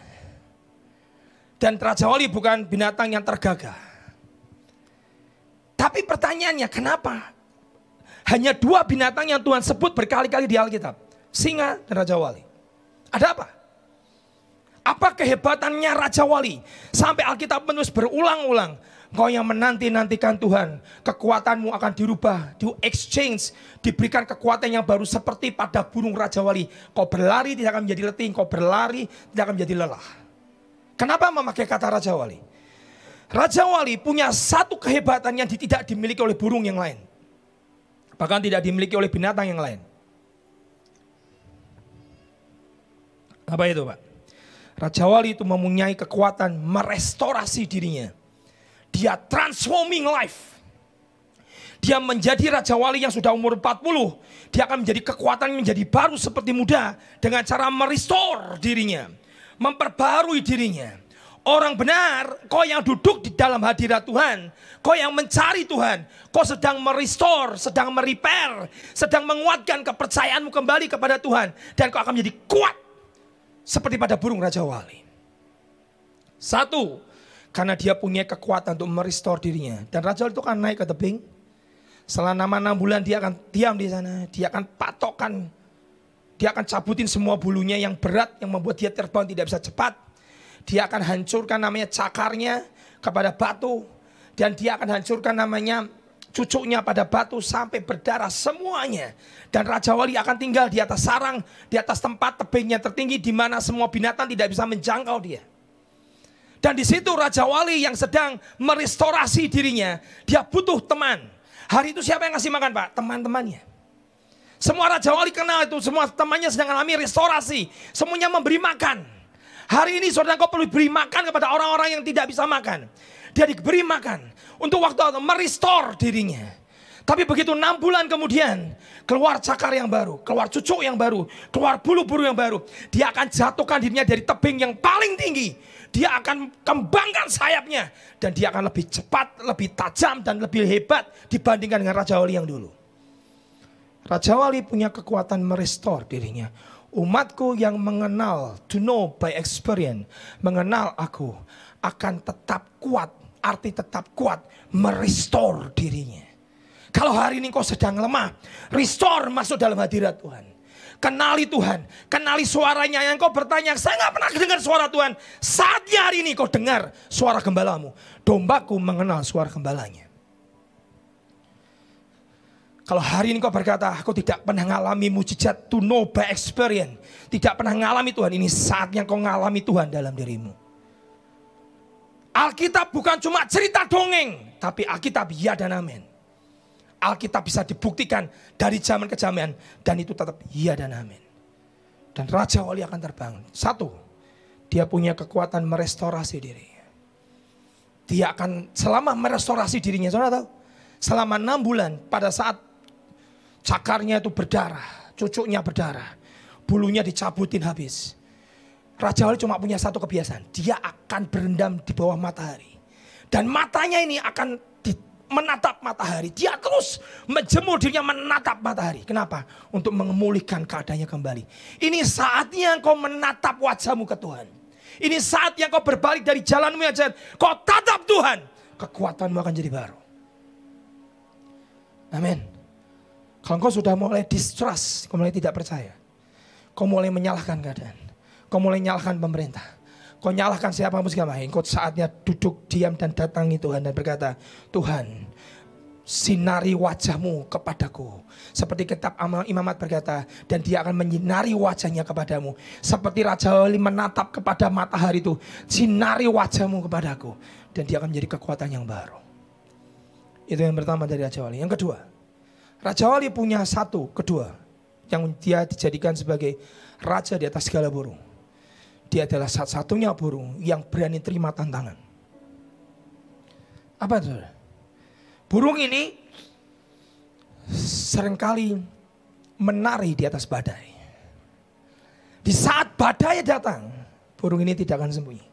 Dan Raja Wali bukan binatang yang tergagah. Tapi pertanyaannya kenapa? Hanya dua binatang yang Tuhan sebut berkali-kali di Alkitab. Singa dan Raja Wali. Ada apa? Apa kehebatannya Raja Wali? Sampai Alkitab menulis berulang-ulang. Kau yang menanti-nantikan Tuhan. Kekuatanmu akan dirubah. Di exchange. Diberikan kekuatan yang baru seperti pada burung Raja Wali. Kau berlari tidak akan menjadi letih. Kau berlari tidak akan menjadi lelah. Kenapa memakai kata Raja Wali? Raja Wali punya satu kehebatan yang tidak dimiliki oleh burung yang lain. Bahkan tidak dimiliki oleh binatang yang lain. Apa itu Pak? Raja Wali itu mempunyai kekuatan merestorasi dirinya. Dia transforming life. Dia menjadi Raja Wali yang sudah umur 40. Dia akan menjadi kekuatan yang menjadi baru seperti muda. Dengan cara merestore dirinya. Memperbarui dirinya. Orang benar, kau yang duduk di dalam hadirat Tuhan, kau yang mencari Tuhan, kau sedang merestore, sedang merepair, sedang menguatkan kepercayaanmu kembali kepada Tuhan, dan kau akan menjadi kuat seperti pada burung Raja Wali. Satu, karena dia punya kekuatan untuk merestore dirinya, dan Raja Wali itu akan naik ke tebing. Selama enam bulan dia akan diam di sana, dia akan patokkan, dia akan cabutin semua bulunya yang berat yang membuat dia terbang tidak bisa cepat dia akan hancurkan namanya cakarnya kepada batu. Dan dia akan hancurkan namanya cucuknya pada batu sampai berdarah semuanya. Dan Raja Wali akan tinggal di atas sarang, di atas tempat tebingnya tertinggi di mana semua binatang tidak bisa menjangkau dia. Dan di situ Raja Wali yang sedang merestorasi dirinya, dia butuh teman. Hari itu siapa yang ngasih makan Pak? Teman-temannya. Semua Raja Wali kenal itu, semua temannya sedang alami restorasi. Semuanya memberi makan. Hari ini saudara kau perlu beri makan kepada orang-orang yang tidak bisa makan. Dia diberi makan untuk waktu itu merestore dirinya. Tapi begitu enam bulan kemudian keluar cakar yang baru, keluar cucuk yang baru, keluar bulu-bulu yang baru. Dia akan jatuhkan dirinya dari tebing yang paling tinggi. Dia akan kembangkan sayapnya dan dia akan lebih cepat, lebih tajam dan lebih hebat dibandingkan dengan Raja Wali yang dulu. Raja Wali punya kekuatan merestore dirinya umatku yang mengenal, to know by experience, mengenal aku akan tetap kuat, arti tetap kuat, merestore dirinya. Kalau hari ini kau sedang lemah, restore masuk dalam hadirat Tuhan. Kenali Tuhan, kenali suaranya yang kau bertanya, saya nggak pernah dengar suara Tuhan. Saatnya hari ini kau dengar suara gembalamu. Dombaku mengenal suara gembalanya. Kalau hari ini kau berkata, aku tidak pernah mengalami mujizat to know by experience. Tidak pernah mengalami Tuhan, ini saatnya kau mengalami Tuhan dalam dirimu. Alkitab bukan cuma cerita dongeng, tapi Alkitab ya dan amin. Alkitab bisa dibuktikan dari zaman ke zaman, dan itu tetap ya dan amin. Dan Raja Wali akan terbang. Satu, dia punya kekuatan merestorasi diri. Dia akan selama merestorasi dirinya, saudara tahu? Selama enam bulan pada saat Cakarnya itu berdarah, cucuknya berdarah. Bulunya dicabutin habis. Raja Wali cuma punya satu kebiasaan. Dia akan berendam di bawah matahari. Dan matanya ini akan menatap matahari. Dia terus menjemur dirinya menatap matahari. Kenapa? Untuk memulihkan keadaannya kembali. Ini saatnya kau menatap wajahmu ke Tuhan. Ini saatnya kau berbalik dari jalanmu yang jalan. Kau tatap Tuhan. Kekuatanmu akan jadi baru. Amin. Kalau engkau sudah mulai distrust, kau mulai tidak percaya. Kau mulai menyalahkan keadaan. Kau mulai menyalahkan pemerintah. Kau nyalahkan siapa pun segala macam. Kau saatnya duduk diam dan datangi Tuhan dan berkata, Tuhan, sinari wajahmu kepadaku. Seperti kitab imamat berkata, dan dia akan menyinari wajahnya kepadamu. Seperti Raja Wali menatap kepada matahari itu, sinari wajahmu kepadaku. Dan dia akan menjadi kekuatan yang baru. Itu yang pertama dari Raja Wali. Yang kedua, Raja Wali punya satu, kedua, yang dia dijadikan sebagai raja di atas segala burung. Dia adalah satu-satunya burung yang berani terima tantangan. Apa itu? Burung ini sering kali menari di atas badai. Di saat badai datang, burung ini tidak akan sembunyi.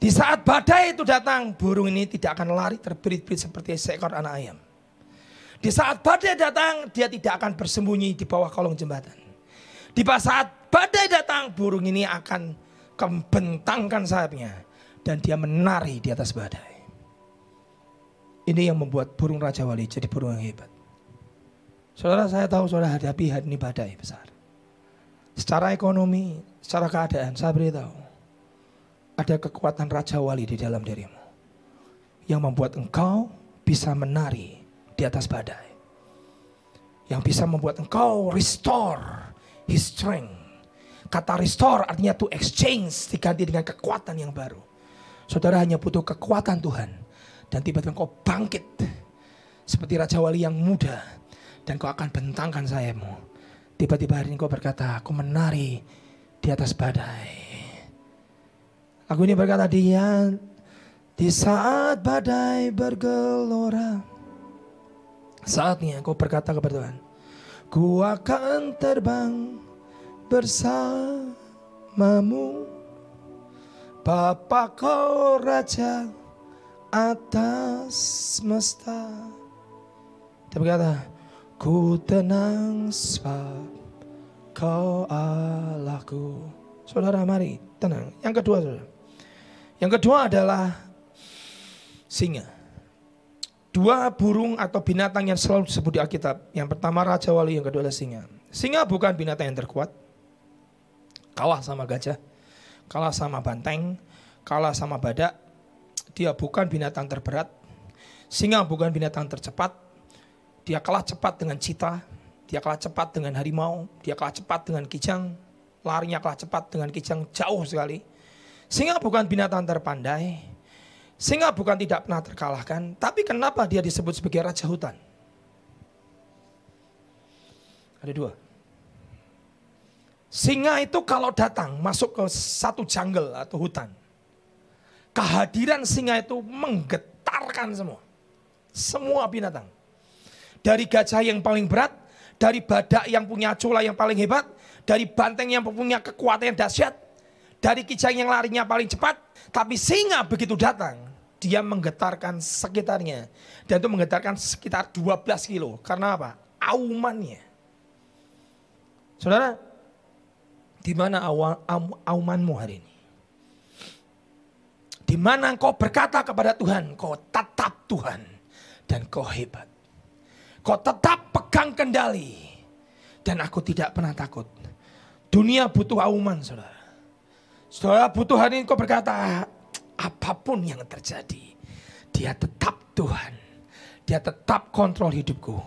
Di saat badai itu datang, burung ini tidak akan lari terberit-berit seperti seekor anak ayam. Di saat badai datang, dia tidak akan bersembunyi di bawah kolong jembatan. Di saat badai datang, burung ini akan kembentangkan sayapnya. Dan dia menari di atas badai. Ini yang membuat burung Raja Wali jadi burung yang hebat. Saudara saya tahu saudara hadapi hari ini badai besar. Secara ekonomi, secara keadaan, saya beritahu. Ada kekuatan Raja Wali di dalam dirimu. Yang membuat engkau bisa menari di atas badai. Yang bisa membuat engkau restore his strength. Kata restore artinya to exchange diganti dengan kekuatan yang baru. Saudara hanya butuh kekuatan Tuhan. Dan tiba-tiba engkau bangkit. Seperti Raja Wali yang muda. Dan kau akan bentangkan sayapmu. Tiba-tiba hari ini kau berkata, aku menari di atas badai. Lagu ini berkata dia di saat badai bergelora. Saatnya kau berkata kepada Tuhan. Ku akan terbang bersamamu. Bapa kau raja atas semesta. Dia berkata, ku tenang sebab kau Allahku. Saudara mari tenang. Yang kedua saudara. Yang kedua adalah singa. Dua burung atau binatang yang selalu disebut di Alkitab. Yang pertama Raja Wali, yang kedua adalah singa. Singa bukan binatang yang terkuat. Kalah sama gajah, kalah sama banteng, kalah sama badak. Dia bukan binatang terberat. Singa bukan binatang tercepat. Dia kalah cepat dengan cita, dia kalah cepat dengan harimau, dia kalah cepat dengan kijang, larinya kalah cepat dengan kijang jauh sekali. Singa bukan binatang terpandai, singa bukan tidak pernah terkalahkan, tapi kenapa dia disebut sebagai raja hutan? Ada dua. Singa itu kalau datang masuk ke satu jungle atau hutan, kehadiran singa itu menggetarkan semua. Semua binatang. Dari gajah yang paling berat, dari badak yang punya cula yang paling hebat, dari banteng yang punya kekuatan yang dahsyat, dari kijang yang larinya paling cepat, tapi singa begitu datang, dia menggetarkan sekitarnya. Dan itu menggetarkan sekitar 12 kilo. Karena apa? Aumannya. Saudara, di mana aumanmu hari ini? Di mana engkau berkata kepada Tuhan, kau tetap Tuhan dan kau hebat. Kau tetap pegang kendali dan aku tidak pernah takut. Dunia butuh auman, saudara. Saudara butuh hari ini kau berkata, apa pun yang terjadi, dia tetap Tuhan. Dia tetap kontrol hidupku.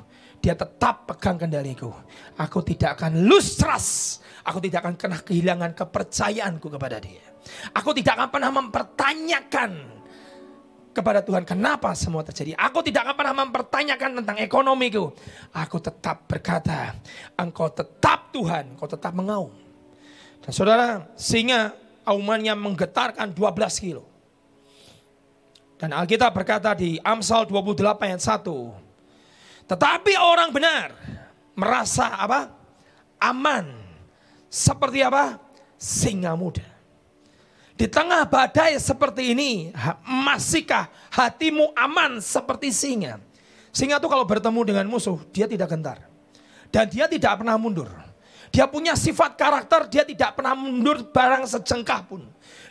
Dia tetap pegang kendaliku. Aku tidak akan lose trust. Aku tidak akan kena kehilangan kepercayaanku kepada dia. Aku tidak akan pernah mempertanyakan kepada Tuhan kenapa semua terjadi. Aku tidak akan pernah mempertanyakan tentang ekonomiku. Aku tetap berkata, engkau tetap Tuhan, engkau tetap mengaum. Dan saudara, sehingga aumannya menggetarkan 12 kilo. Dan Alkitab berkata di Amsal 28 ayat 1. Tetapi orang benar merasa apa? Aman. Seperti apa? Singa muda. Di tengah badai seperti ini, masihkah hatimu aman seperti singa? Singa itu kalau bertemu dengan musuh, dia tidak gentar. Dan dia tidak pernah mundur. Dia punya sifat karakter, dia tidak pernah mundur barang sejengkah pun.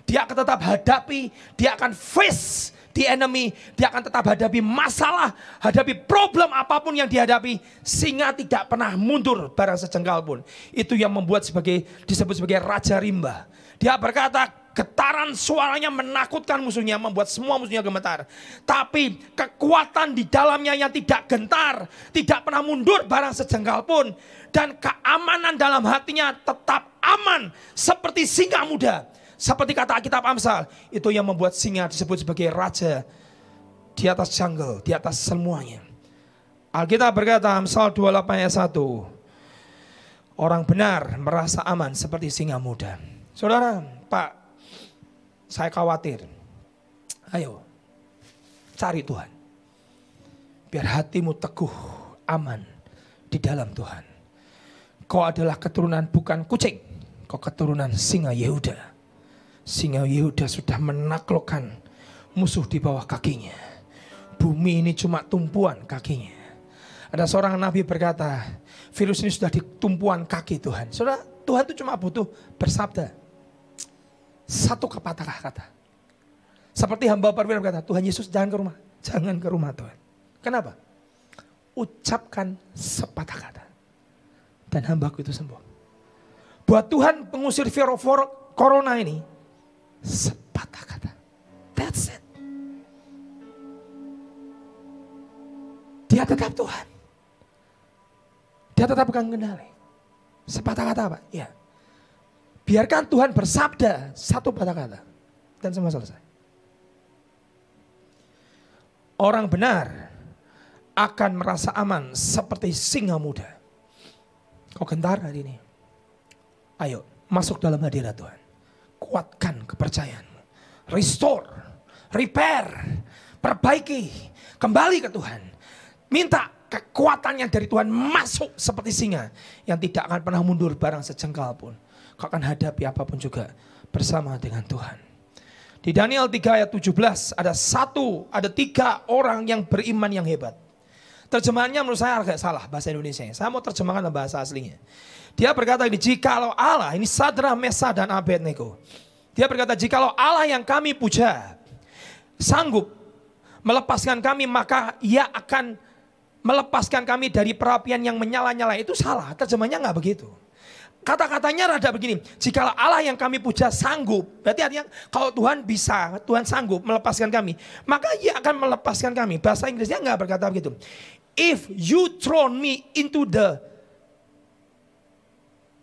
Dia akan tetap hadapi, dia akan face the enemy, dia akan tetap hadapi masalah, hadapi problem apa pun yang dihadapi, singa tidak pernah mundur barang sejengkal pun. Itu yang membuat sebagai disebut sebagai raja rimba. Dia berkata, getaran suaranya menakutkan musuhnya, membuat semua musuhnya gemetar. Tapi kekuatan di dalamnya yang tidak gentar, tidak pernah mundur barang sejengkal pun. Dan keamanan dalam hatinya tetap aman seperti singa muda. Seperti kata Alkitab Amsal, itu yang membuat singa disebut sebagai raja di atas jungle, di atas semuanya. Alkitab berkata Amsal 28 ayat 1. Orang benar merasa aman seperti singa muda. Saudara, Pak, saya khawatir. Ayo, cari Tuhan. Biar hatimu teguh, aman di dalam Tuhan. Kau adalah keturunan bukan kucing, kau keturunan singa Yehuda Singa Yehuda sudah menaklukkan musuh di bawah kakinya. Bumi ini cuma tumpuan kakinya. Ada seorang nabi berkata, virus ini sudah di tumpuan kaki Tuhan. Saudara, Tuhan itu cuma butuh bersabda. Satu kepatah kata. Seperti hamba perwira berkata, Tuhan Yesus jangan ke rumah. Jangan ke rumah Tuhan. Kenapa? Ucapkan sepatah kata. Dan hambaku itu sembuh. Buat Tuhan pengusir virus corona ini Sepatah kata. That's it. Dia tetap Tuhan. Dia tetap pegang kendali. Sepatah kata apa? Ya. Biarkan Tuhan bersabda satu patah kata. Dan semua selesai. Orang benar akan merasa aman seperti singa muda. Kau gentar hari ini? Ayo masuk dalam hadirat Tuhan kuatkan kepercayaanmu. restore, repair, perbaiki, kembali ke Tuhan. Minta kekuatan yang dari Tuhan masuk seperti singa yang tidak akan pernah mundur barang sejengkal pun. Kau akan hadapi apa pun juga bersama dengan Tuhan. Di Daniel 3 ayat 17 ada satu, ada tiga orang yang beriman yang hebat. Terjemahannya menurut saya agak salah bahasa Indonesia. Saya mau terjemahkan dalam bahasa aslinya. Dia berkata ini, jikalau Allah, ini Sadra, Mesa, dan Abednego. Dia berkata, jikalau Allah yang kami puja, sanggup melepaskan kami, maka ia akan melepaskan kami dari perapian yang menyala-nyala. Itu salah, terjemahnya nggak begitu. Kata-katanya rada begini, jikalau Allah yang kami puja sanggup, berarti artinya kalau Tuhan bisa, Tuhan sanggup melepaskan kami, maka ia akan melepaskan kami. Bahasa Inggrisnya nggak berkata begitu. If you throw me into the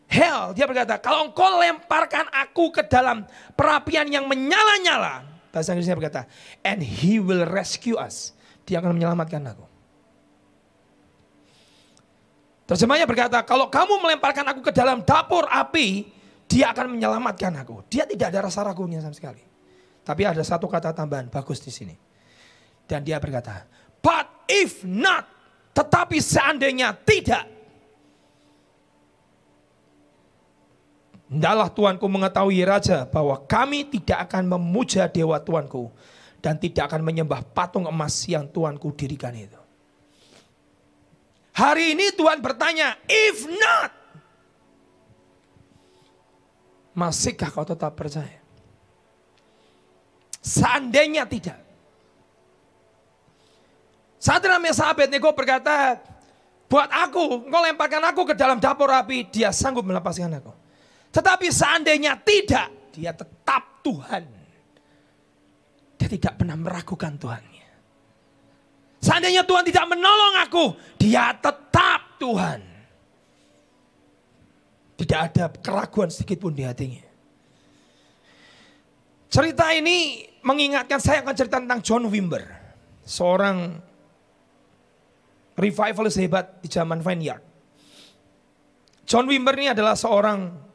hell, dia berkata, kalau engkau lemparkan aku ke dalam perapian yang menyala-nyala, bahasa Inggrisnya berkata, and he will rescue us. Dia akan menyelamatkan aku. Terjemahnya berkata, kalau kamu melemparkan aku ke dalam dapur api, dia akan menyelamatkan aku. Dia tidak ada rasa ragunya sama sekali. Tapi ada satu kata tambahan bagus di sini. Dan dia berkata, but if not, tetapi seandainya tidak. Hendaklah Tuanku mengetahui Raja bahwa kami tidak akan memuja Dewa Tuanku dan tidak akan menyembah patung emas yang Tuanku dirikan itu. Hari ini Tuhan bertanya, if not, masihkah kau tetap percaya? Seandainya tidak. Saat namanya sahabat Nego berkata, buat aku, engkau lemparkan aku ke dalam dapur api, dia sanggup melepaskan aku. Tetapi seandainya tidak, dia tetap Tuhan. Dia tidak pernah meragukan Tuhannya. Seandainya Tuhan tidak menolong aku, dia tetap Tuhan. Tidak ada keraguan sedikit pun di hatinya. Cerita ini mengingatkan saya akan cerita tentang John Wimber. Seorang revivalis hebat di zaman Vineyard. John Wimber ini adalah seorang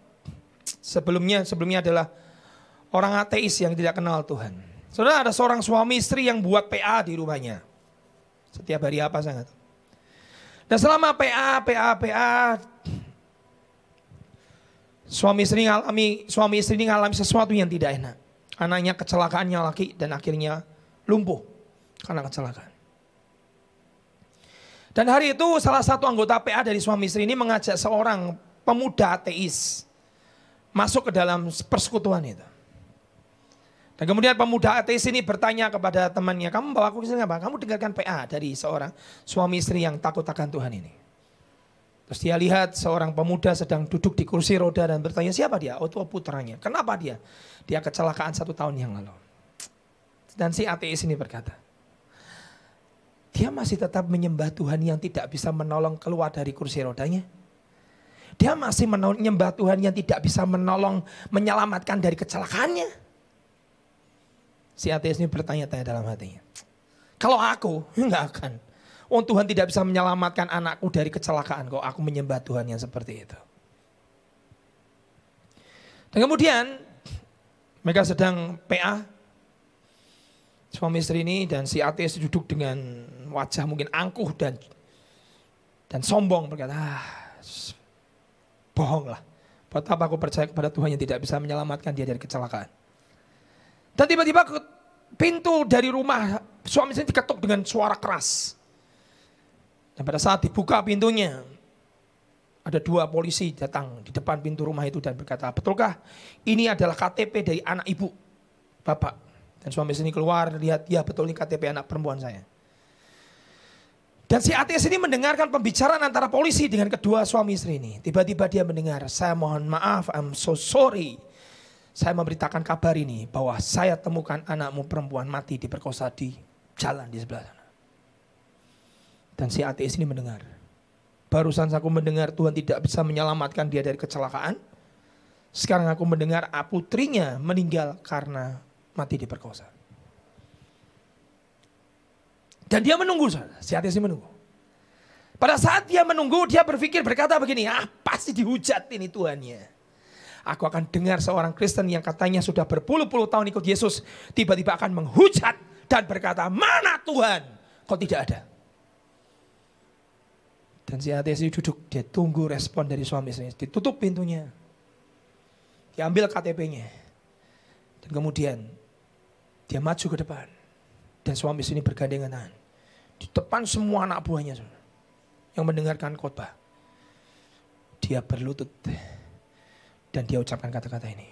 sebelumnya sebelumnya adalah orang ateis yang tidak kenal Tuhan. Saudara ada seorang suami istri yang buat PA di rumahnya. Setiap hari apa sangat. Dan selama PA, PA, PA, suami istri ngalami suami istri ini ngalami sesuatu yang tidak enak. Anaknya kecelakaannya laki dan akhirnya lumpuh karena kecelakaan. Dan hari itu salah satu anggota PA dari suami istri ini mengajak seorang pemuda ateis masuk ke dalam persekutuan itu. Dan kemudian pemuda ateis ini bertanya kepada temannya, kamu bawa aku ke sini apa? Kamu dengarkan PA dari seorang suami istri yang takut akan Tuhan ini. Terus dia lihat seorang pemuda sedang duduk di kursi roda dan bertanya, siapa dia? Oh itu putranya. Kenapa dia? Dia kecelakaan satu tahun yang lalu. Dan si ateis ini berkata, dia masih tetap menyembah Tuhan yang tidak bisa menolong keluar dari kursi rodanya. Dia masih menyembah Tuhan yang tidak bisa menolong menyelamatkan dari kecelakaannya. Si ateis ini bertanya-tanya dalam hatinya. Kalau aku, enggak akan. Oh Tuhan tidak bisa menyelamatkan anakku dari kecelakaan kok aku menyembah Tuhan yang seperti itu. Dan kemudian mereka sedang PA suami istri ini dan si ateis duduk dengan wajah mungkin angkuh dan dan sombong berkata, ah, bohong lah. Buat apa aku percaya kepada Tuhan yang tidak bisa menyelamatkan dia dari kecelakaan. Dan tiba-tiba pintu dari rumah suami istri diketuk dengan suara keras. Dan pada saat dibuka pintunya, ada dua polisi datang di depan pintu rumah itu dan berkata, betulkah ini adalah KTP dari anak ibu, bapak? Dan suami istri keluar, lihat, ya betul ini KTP anak perempuan saya. Dan si ateis ini mendengarkan pembicaraan antara polisi dengan kedua suami istri ini. Tiba-tiba dia mendengar, saya mohon maaf, I'm so sorry. Saya memberitakan kabar ini bahwa saya temukan anakmu perempuan mati diperkosa di jalan di sebelah sana. Dan si ateis ini mendengar. Barusan aku mendengar Tuhan tidak bisa menyelamatkan dia dari kecelakaan. Sekarang aku mendengar putrinya meninggal karena mati diperkosa. Dan dia menunggu, si menunggu. Pada saat dia menunggu, dia berpikir berkata begini, ah pasti dihujat ini Tuhannya. Aku akan dengar seorang Kristen yang katanya sudah berpuluh-puluh tahun ikut Yesus. Tiba-tiba akan menghujat dan berkata, mana Tuhan? Kok tidak ada? Dan si ateis itu duduk, dia tunggu respon dari suami istri. Ditutup pintunya. Diambil KTP-nya. Dan kemudian dia maju ke depan. Dan suami ini bergandengan tangan. Di depan semua anak buahnya. Yang mendengarkan khotbah. Dia berlutut. Dan dia ucapkan kata-kata ini.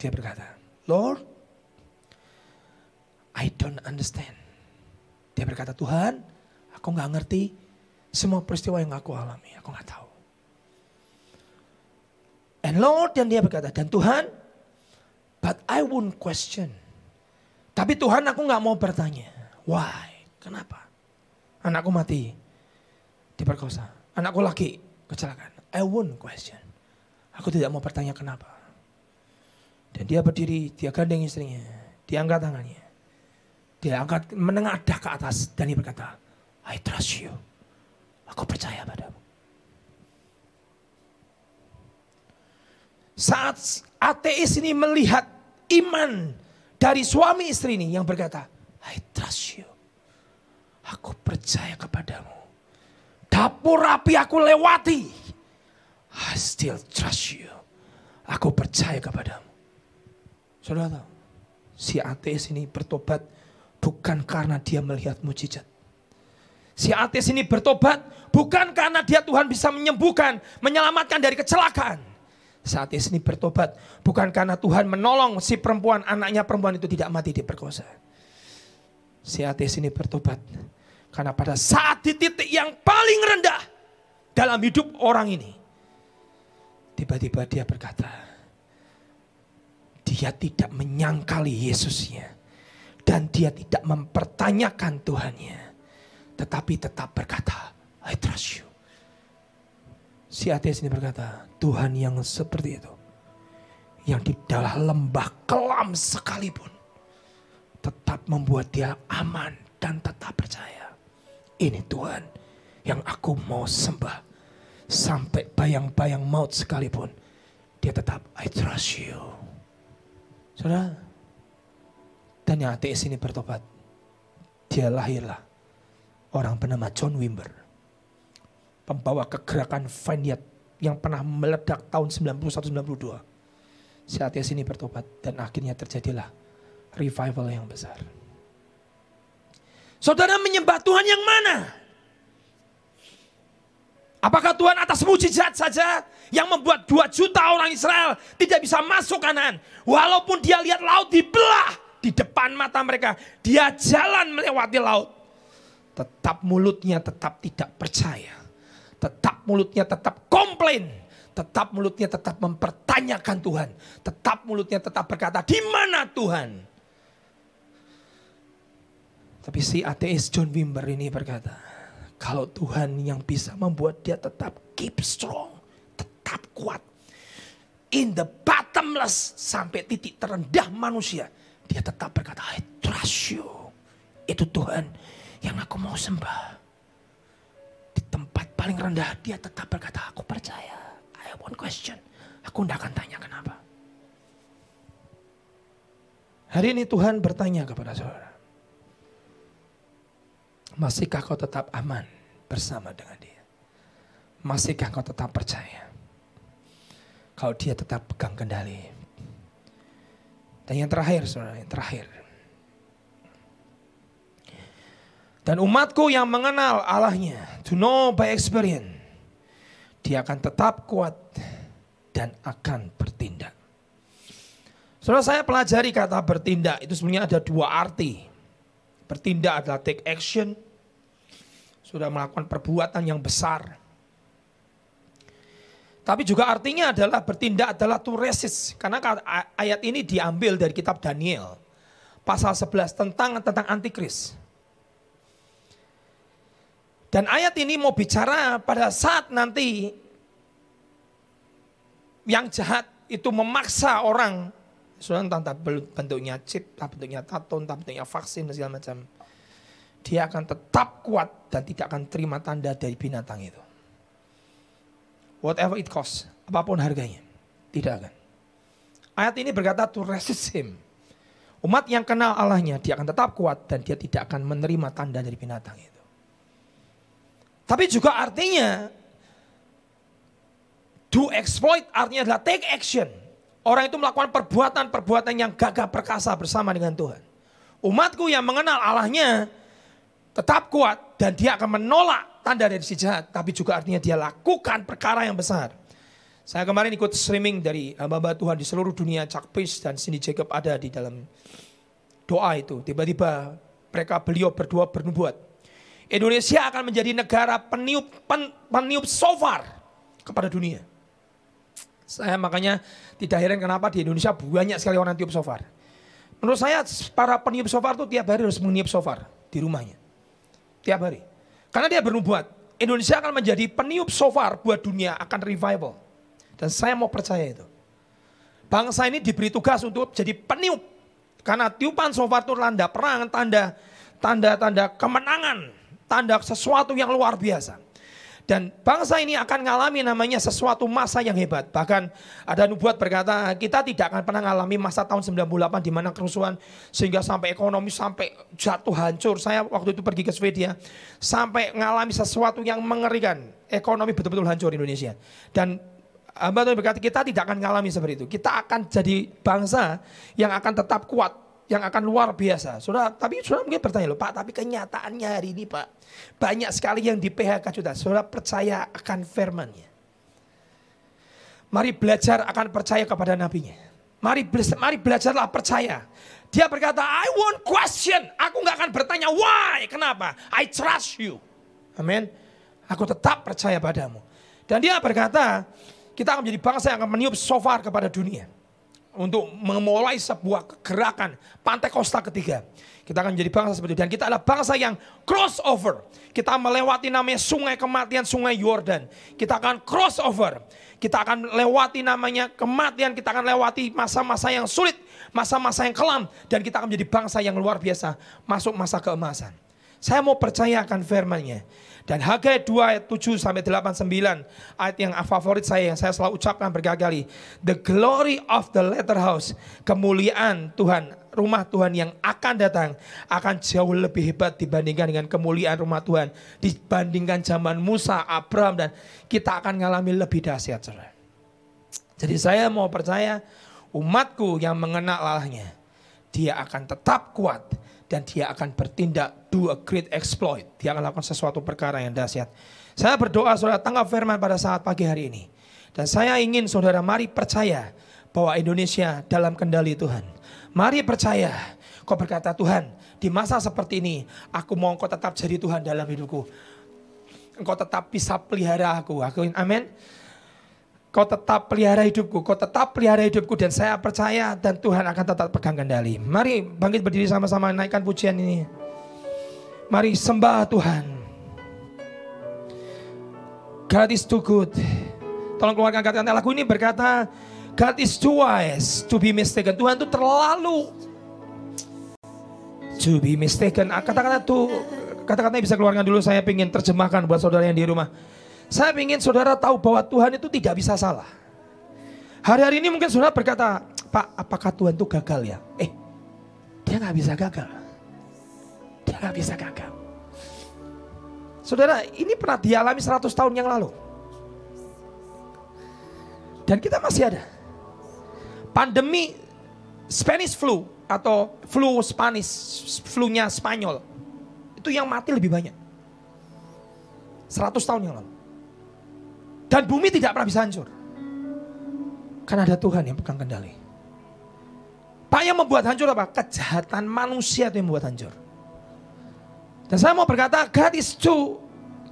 Dia berkata, Lord, I don't understand. Dia berkata, Tuhan, aku nggak ngerti semua peristiwa yang aku alami. Aku nggak tahu. And Lord, dan dia berkata, dan Tuhan, but I won't question. Tapi Tuhan aku nggak mau bertanya. Why? Kenapa? Anakku mati. Diperkosa. Anakku lagi kecelakaan. I won't question. Aku tidak mau bertanya kenapa. Dan dia berdiri, dia gandeng istrinya. Dia angkat tangannya. Dia angkat menengadah ke atas dan dia berkata, I trust you. Aku percaya padamu. Saat ateis ini melihat iman dari suami istri ini yang berkata, I trust you. Aku percaya kepadamu. Dapur api aku lewati. I still trust you. Aku percaya kepadamu. Saudara si ateis ini bertobat bukan karena dia melihat mujizat. Si ateis ini bertobat bukan karena dia Tuhan bisa menyembuhkan, menyelamatkan dari kecelakaan. Saat ini bertobat bukan karena Tuhan menolong si perempuan anaknya perempuan itu tidak mati diperkosa. Si ateis ini bertobat karena pada saat di titik yang paling rendah dalam hidup orang ini tiba-tiba dia berkata dia tidak menyangkali Yesusnya dan dia tidak mempertanyakan Tuhannya tetapi tetap berkata I trust you Si ateis ini berkata, Tuhan yang seperti itu. Yang di dalam lembah kelam sekalipun. Tetap membuat dia aman dan tetap percaya. Ini Tuhan yang aku mau sembah. Sampai bayang-bayang maut sekalipun. Dia tetap, I trust you. Saudara, dan yang ateis ini bertobat. Dia lahirlah orang bernama John Wimber pembawa kegerakan Vineyard yang pernah meledak tahun 91-92. Saat dia sini bertobat dan akhirnya terjadilah revival yang besar. Saudara menyembah Tuhan yang mana? Apakah Tuhan atas mujizat saja yang membuat 2 juta orang Israel tidak bisa masuk kanan? Walaupun dia lihat laut dibelah di depan mata mereka. Dia jalan melewati laut. Tetap mulutnya tetap tidak percaya tetap mulutnya tetap komplain, tetap mulutnya tetap mempertanyakan Tuhan, tetap mulutnya tetap berkata, "Di mana Tuhan?" Tapi si ateis John Wimber ini berkata, kalau Tuhan yang bisa membuat dia tetap keep strong, tetap kuat. In the bottomless sampai titik terendah manusia, dia tetap berkata, I trust you. Itu Tuhan yang aku mau sembah paling rendah dia tetap berkata, aku percaya. I won't question. Aku tidak akan tanya kenapa. Hari ini Tuhan bertanya kepada saudara. Masihkah kau tetap aman bersama dengan dia? Masihkah kau tetap percaya? Kalau dia tetap pegang kendali. Dan yang terakhir saudara, yang terakhir. Dan umatku yang mengenal Allahnya, to know by experience, dia akan tetap kuat dan akan bertindak. Saudara saya pelajari kata bertindak itu sebenarnya ada dua arti. Bertindak adalah take action, sudah melakukan perbuatan yang besar. Tapi juga artinya adalah bertindak adalah to resist. Karena ayat ini diambil dari kitab Daniel. Pasal 11 tentang tentang antikris. Dan ayat ini mau bicara pada saat nanti yang jahat itu memaksa orang, sudah entah bentuknya chip, entah bentuknya tato, entah bentuknya vaksin dan segala macam. Dia akan tetap kuat dan tidak akan terima tanda dari binatang itu. Whatever it cost, apa pun harganya. Tidak akan. Ayat ini berkata to resist him. Umat yang kenal Allahnya, dia akan tetap kuat dan dia tidak akan menerima tanda dari binatang itu. Tapi juga artinya do exploit artinya adalah take action. Orang itu melakukan perbuatan-perbuatan yang gagah perkasa bersama dengan Tuhan. Umatku yang mengenal Allahnya tetap kuat dan dia akan menolak tanda dari si jahat. Tapi juga artinya dia lakukan perkara yang besar. Saya kemarin ikut streaming dari hamba Tuhan di seluruh dunia. Chuck Pierce dan Cindy Jacob ada di dalam doa itu. Tiba-tiba mereka beliau berdua bernubuat. Indonesia akan menjadi negara peniup pen, peniup sofar kepada dunia. Saya makanya tidak heran kenapa di Indonesia banyak sekali orang tiup sofar. Menurut saya para peniup sofar itu tiap hari harus meniup sofar di rumahnya. Tiap hari. Karena dia bernubuat. Indonesia akan menjadi peniup sofar buat dunia akan revival. Dan saya mau percaya itu. Bangsa ini diberi tugas untuk jadi peniup. Karena tiupan sofar itu tanda perang, tanda tanda-tanda kemenangan, tanda sesuatu yang luar biasa. Dan bangsa ini akan mengalami namanya sesuatu masa yang hebat. Bahkan ada nubuat berkata kita tidak akan pernah mengalami masa tahun 98 di mana kerusuhan sehingga sampai ekonomi sampai jatuh hancur. Saya waktu itu pergi ke Swedia sampai mengalami sesuatu yang mengerikan. Ekonomi betul-betul hancur Indonesia. Dan hamba Tuhan berkata kita tidak akan mengalami seperti itu. Kita akan jadi bangsa yang akan tetap kuat, yang akan luar biasa. Saudara, tapi saudara mungkin bertanya loh, Pak, tapi kenyataannya hari ini Pak, banyak sekali yang di PHK sudah. Saudara percaya akan firmannya. Mari belajar akan percaya kepada nabinya. Mari mari belajarlah percaya. Dia berkata, I won't question. Aku nggak akan bertanya why, kenapa? I trust you. Amin. Aku tetap percaya padamu. Dan dia berkata, kita akan menjadi bangsa yang akan meniup sofar kepada dunia. Untuk memulai sebuah gerakan pantai Costa ketiga. Kita akan menjadi bangsa seperti itu. Dan kita adalah bangsa yang crossover. Kita melewati namanya sungai kematian, sungai Yordan. Kita akan crossover. Kita akan lewati namanya kematian. Kita akan lewati masa-masa yang sulit. Masa-masa yang kelam. Dan kita akan menjadi bangsa yang luar biasa. Masuk masa keemasan. Saya mau percayakan firmannya. Dan Hagai 2 ayat 7 sampai 8 9 ayat yang favorit saya yang saya selalu ucapkan berkali-kali. The glory of the latter house, kemuliaan Tuhan, rumah Tuhan yang akan datang akan jauh lebih hebat dibandingkan dengan kemuliaan rumah Tuhan dibandingkan zaman Musa, Abraham dan kita akan mengalami lebih dahsyat. Jadi saya mau percaya umatku yang mengenal Allahnya, dia akan tetap kuat dan dia akan bertindak do a great exploit. Dia akan lakukan sesuatu perkara yang dahsyat. Saya berdoa saudara tanggap firman pada saat pagi hari ini. Dan saya ingin saudara mari percaya bahwa Indonesia dalam kendali Tuhan. Mari percaya kau berkata Tuhan di masa seperti ini aku mau engkau tetap jadi Tuhan dalam hidupku. Engkau tetap bisa pelihara aku. Aku amin. Kau tetap pelihara hidupku, kau tetap pelihara hidupku dan saya percaya dan Tuhan akan tetap pegang kendali. Mari bangkit berdiri sama-sama naikkan pujian ini. Mari sembah Tuhan. God is too good. Tolong keluarkan kata-kata lagu ini berkata, God is too wise to be mistaken. Tuhan itu terlalu to be mistaken. Kata-kata itu, kata-katanya bisa keluarkan dulu. Saya ingin terjemahkan buat saudara yang di rumah. Saya ingin saudara tahu bahwa Tuhan itu tidak bisa salah. Hari-hari ini mungkin saudara berkata, Pak, apakah Tuhan itu gagal ya? Eh, dia nggak bisa gagal. Dia nggak bisa gagal. Saudara, ini pernah dialami 100 tahun yang lalu. Dan kita masih ada. Pandemi Spanish flu atau flu Spanish, flu-nya Spanyol. Itu yang mati lebih banyak. 100 tahun yang lalu. Dan bumi tidak pernah bisa hancur. Karena ada Tuhan yang pegang kendali. Pak yang membuat hancur apa? Kejahatan manusia itu yang membuat hancur. Dan saya mau berkata, God is too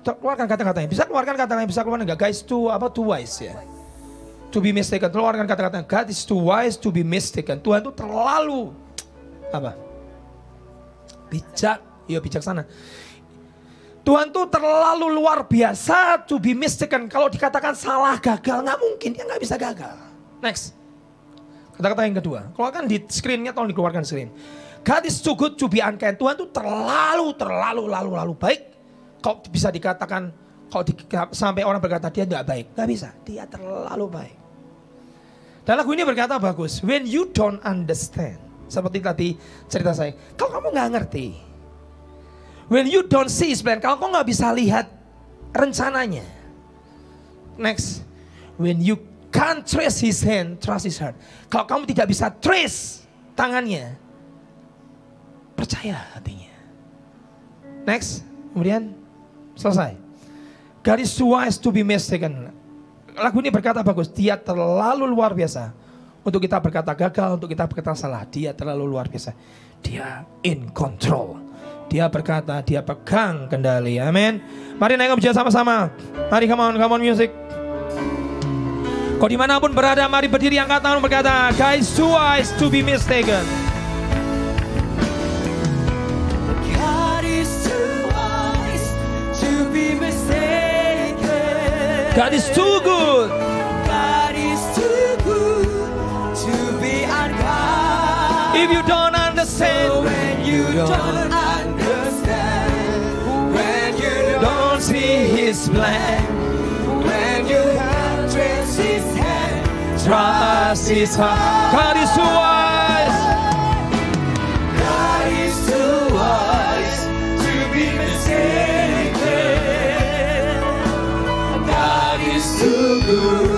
keluarkan kata-katanya. Bisa keluarkan kata-katanya, bisa keluarkan enggak? Guys too apa too wise ya. To be mistaken. Keluarkan kata-katanya. God is too wise to be mistaken. Tuhan itu terlalu apa? Bijak, ya bijaksana. Tuhan tuh terlalu luar biasa to be mistaken. Kalau dikatakan salah gagal, nggak mungkin dia nggak bisa gagal. Next. Kata-kata yang kedua. Keluarkan di screennya, tolong dikeluarkan screen. God is too good to be unkind. Tuhan tuh terlalu, terlalu, lalu, lalu baik. Kau bisa dikatakan, kalau di, sampai orang berkata dia nggak baik, nggak bisa. Dia terlalu baik. Dan lagu ini berkata bagus. When you don't understand. Seperti tadi cerita saya. Kalau kamu nggak ngerti. When you don't see his plan. Kalau kamu nggak bisa lihat rencananya. Next. When you can't trace his hand, trust his heart. Kalau kamu tidak bisa trace tangannya. Percaya hatinya. Next. Kemudian selesai. God is too wise to be mistaken lagu ini berkata bagus, dia terlalu luar biasa. Untuk kita berkata gagal, untuk kita berkata salah, dia terlalu luar biasa. Dia in control. Dia berkata, dia pegang kendali. Amin. Mari naik bicara sama-sama. Mari come on, come on music. Kau di mana pun berada, mari berdiri angkat tangan berkata, guys too wise to be mistaken. God is too wise to be mistaken. God is too good. God is too good to be unkind. If you don't understand, when you don't understand, don't see His plan, when you can't His hand, trust His heart. God is too wise. God is too wise to be mistaken. God is too good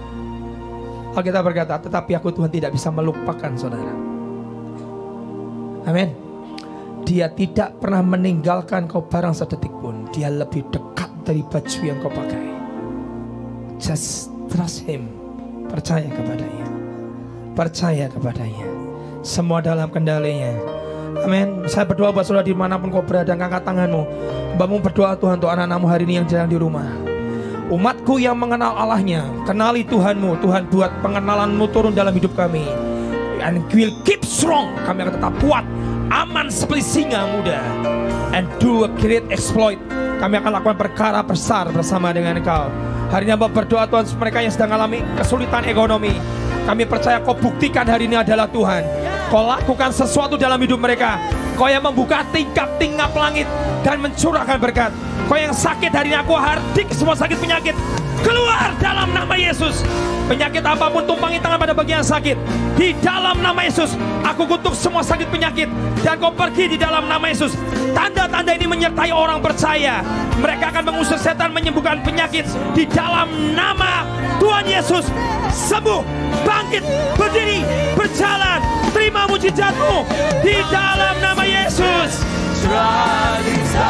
Alkitab berkata tetapi aku Tuhan tidak bisa melupakan saudara. Amin. Dia tidak pernah meninggalkan kau barang sedetik pun. Dia lebih dekat dari baju yang kau pakai. Just trust him. Percaya kepadanya. Percaya kepadanya. Semua dalam kendalinya. Amin. Saya berdoa buat saudara di mana pun kau berada, angkat tanganmu. Bamu berdoa Tuhan untuk anak-anakmu hari ini yang jalan di rumah. Umatku yang mengenal Allahnya, kenali Tuhanmu. Tuhan buat pengenalanmu turun dalam hidup kami. And will keep strong. Kami akan tetap kuat, aman seperti singa muda. And do a great exploit. Kami akan lakukan perkara besar bersama dengan Engkau. Hari ini hamba berdoa Tuhan mereka yang sedang mengalami kesulitan ekonomi. Kami percaya kau buktikan hari ini adalah Tuhan. Kau lakukan sesuatu dalam hidup mereka. Kau yang membuka tingkap-tingkap langit dan mencurahkan berkat. Kau yang sakit hari ini aku hardik semua sakit penyakit keluar dalam nama Yesus. Penyakit apa pun tumpangi tangan pada bagian sakit. Di dalam nama Yesus, aku kutuk semua sakit penyakit dan kau pergi di dalam nama Yesus. Tanda-tanda ini menyertai orang percaya. Mereka akan mengusir setan menyembuhkan penyakit di dalam nama Tuhan Yesus. Sembuh, bangkit, berdiri, berjalan, terima mujizatmu di dalam nama Yesus. Trust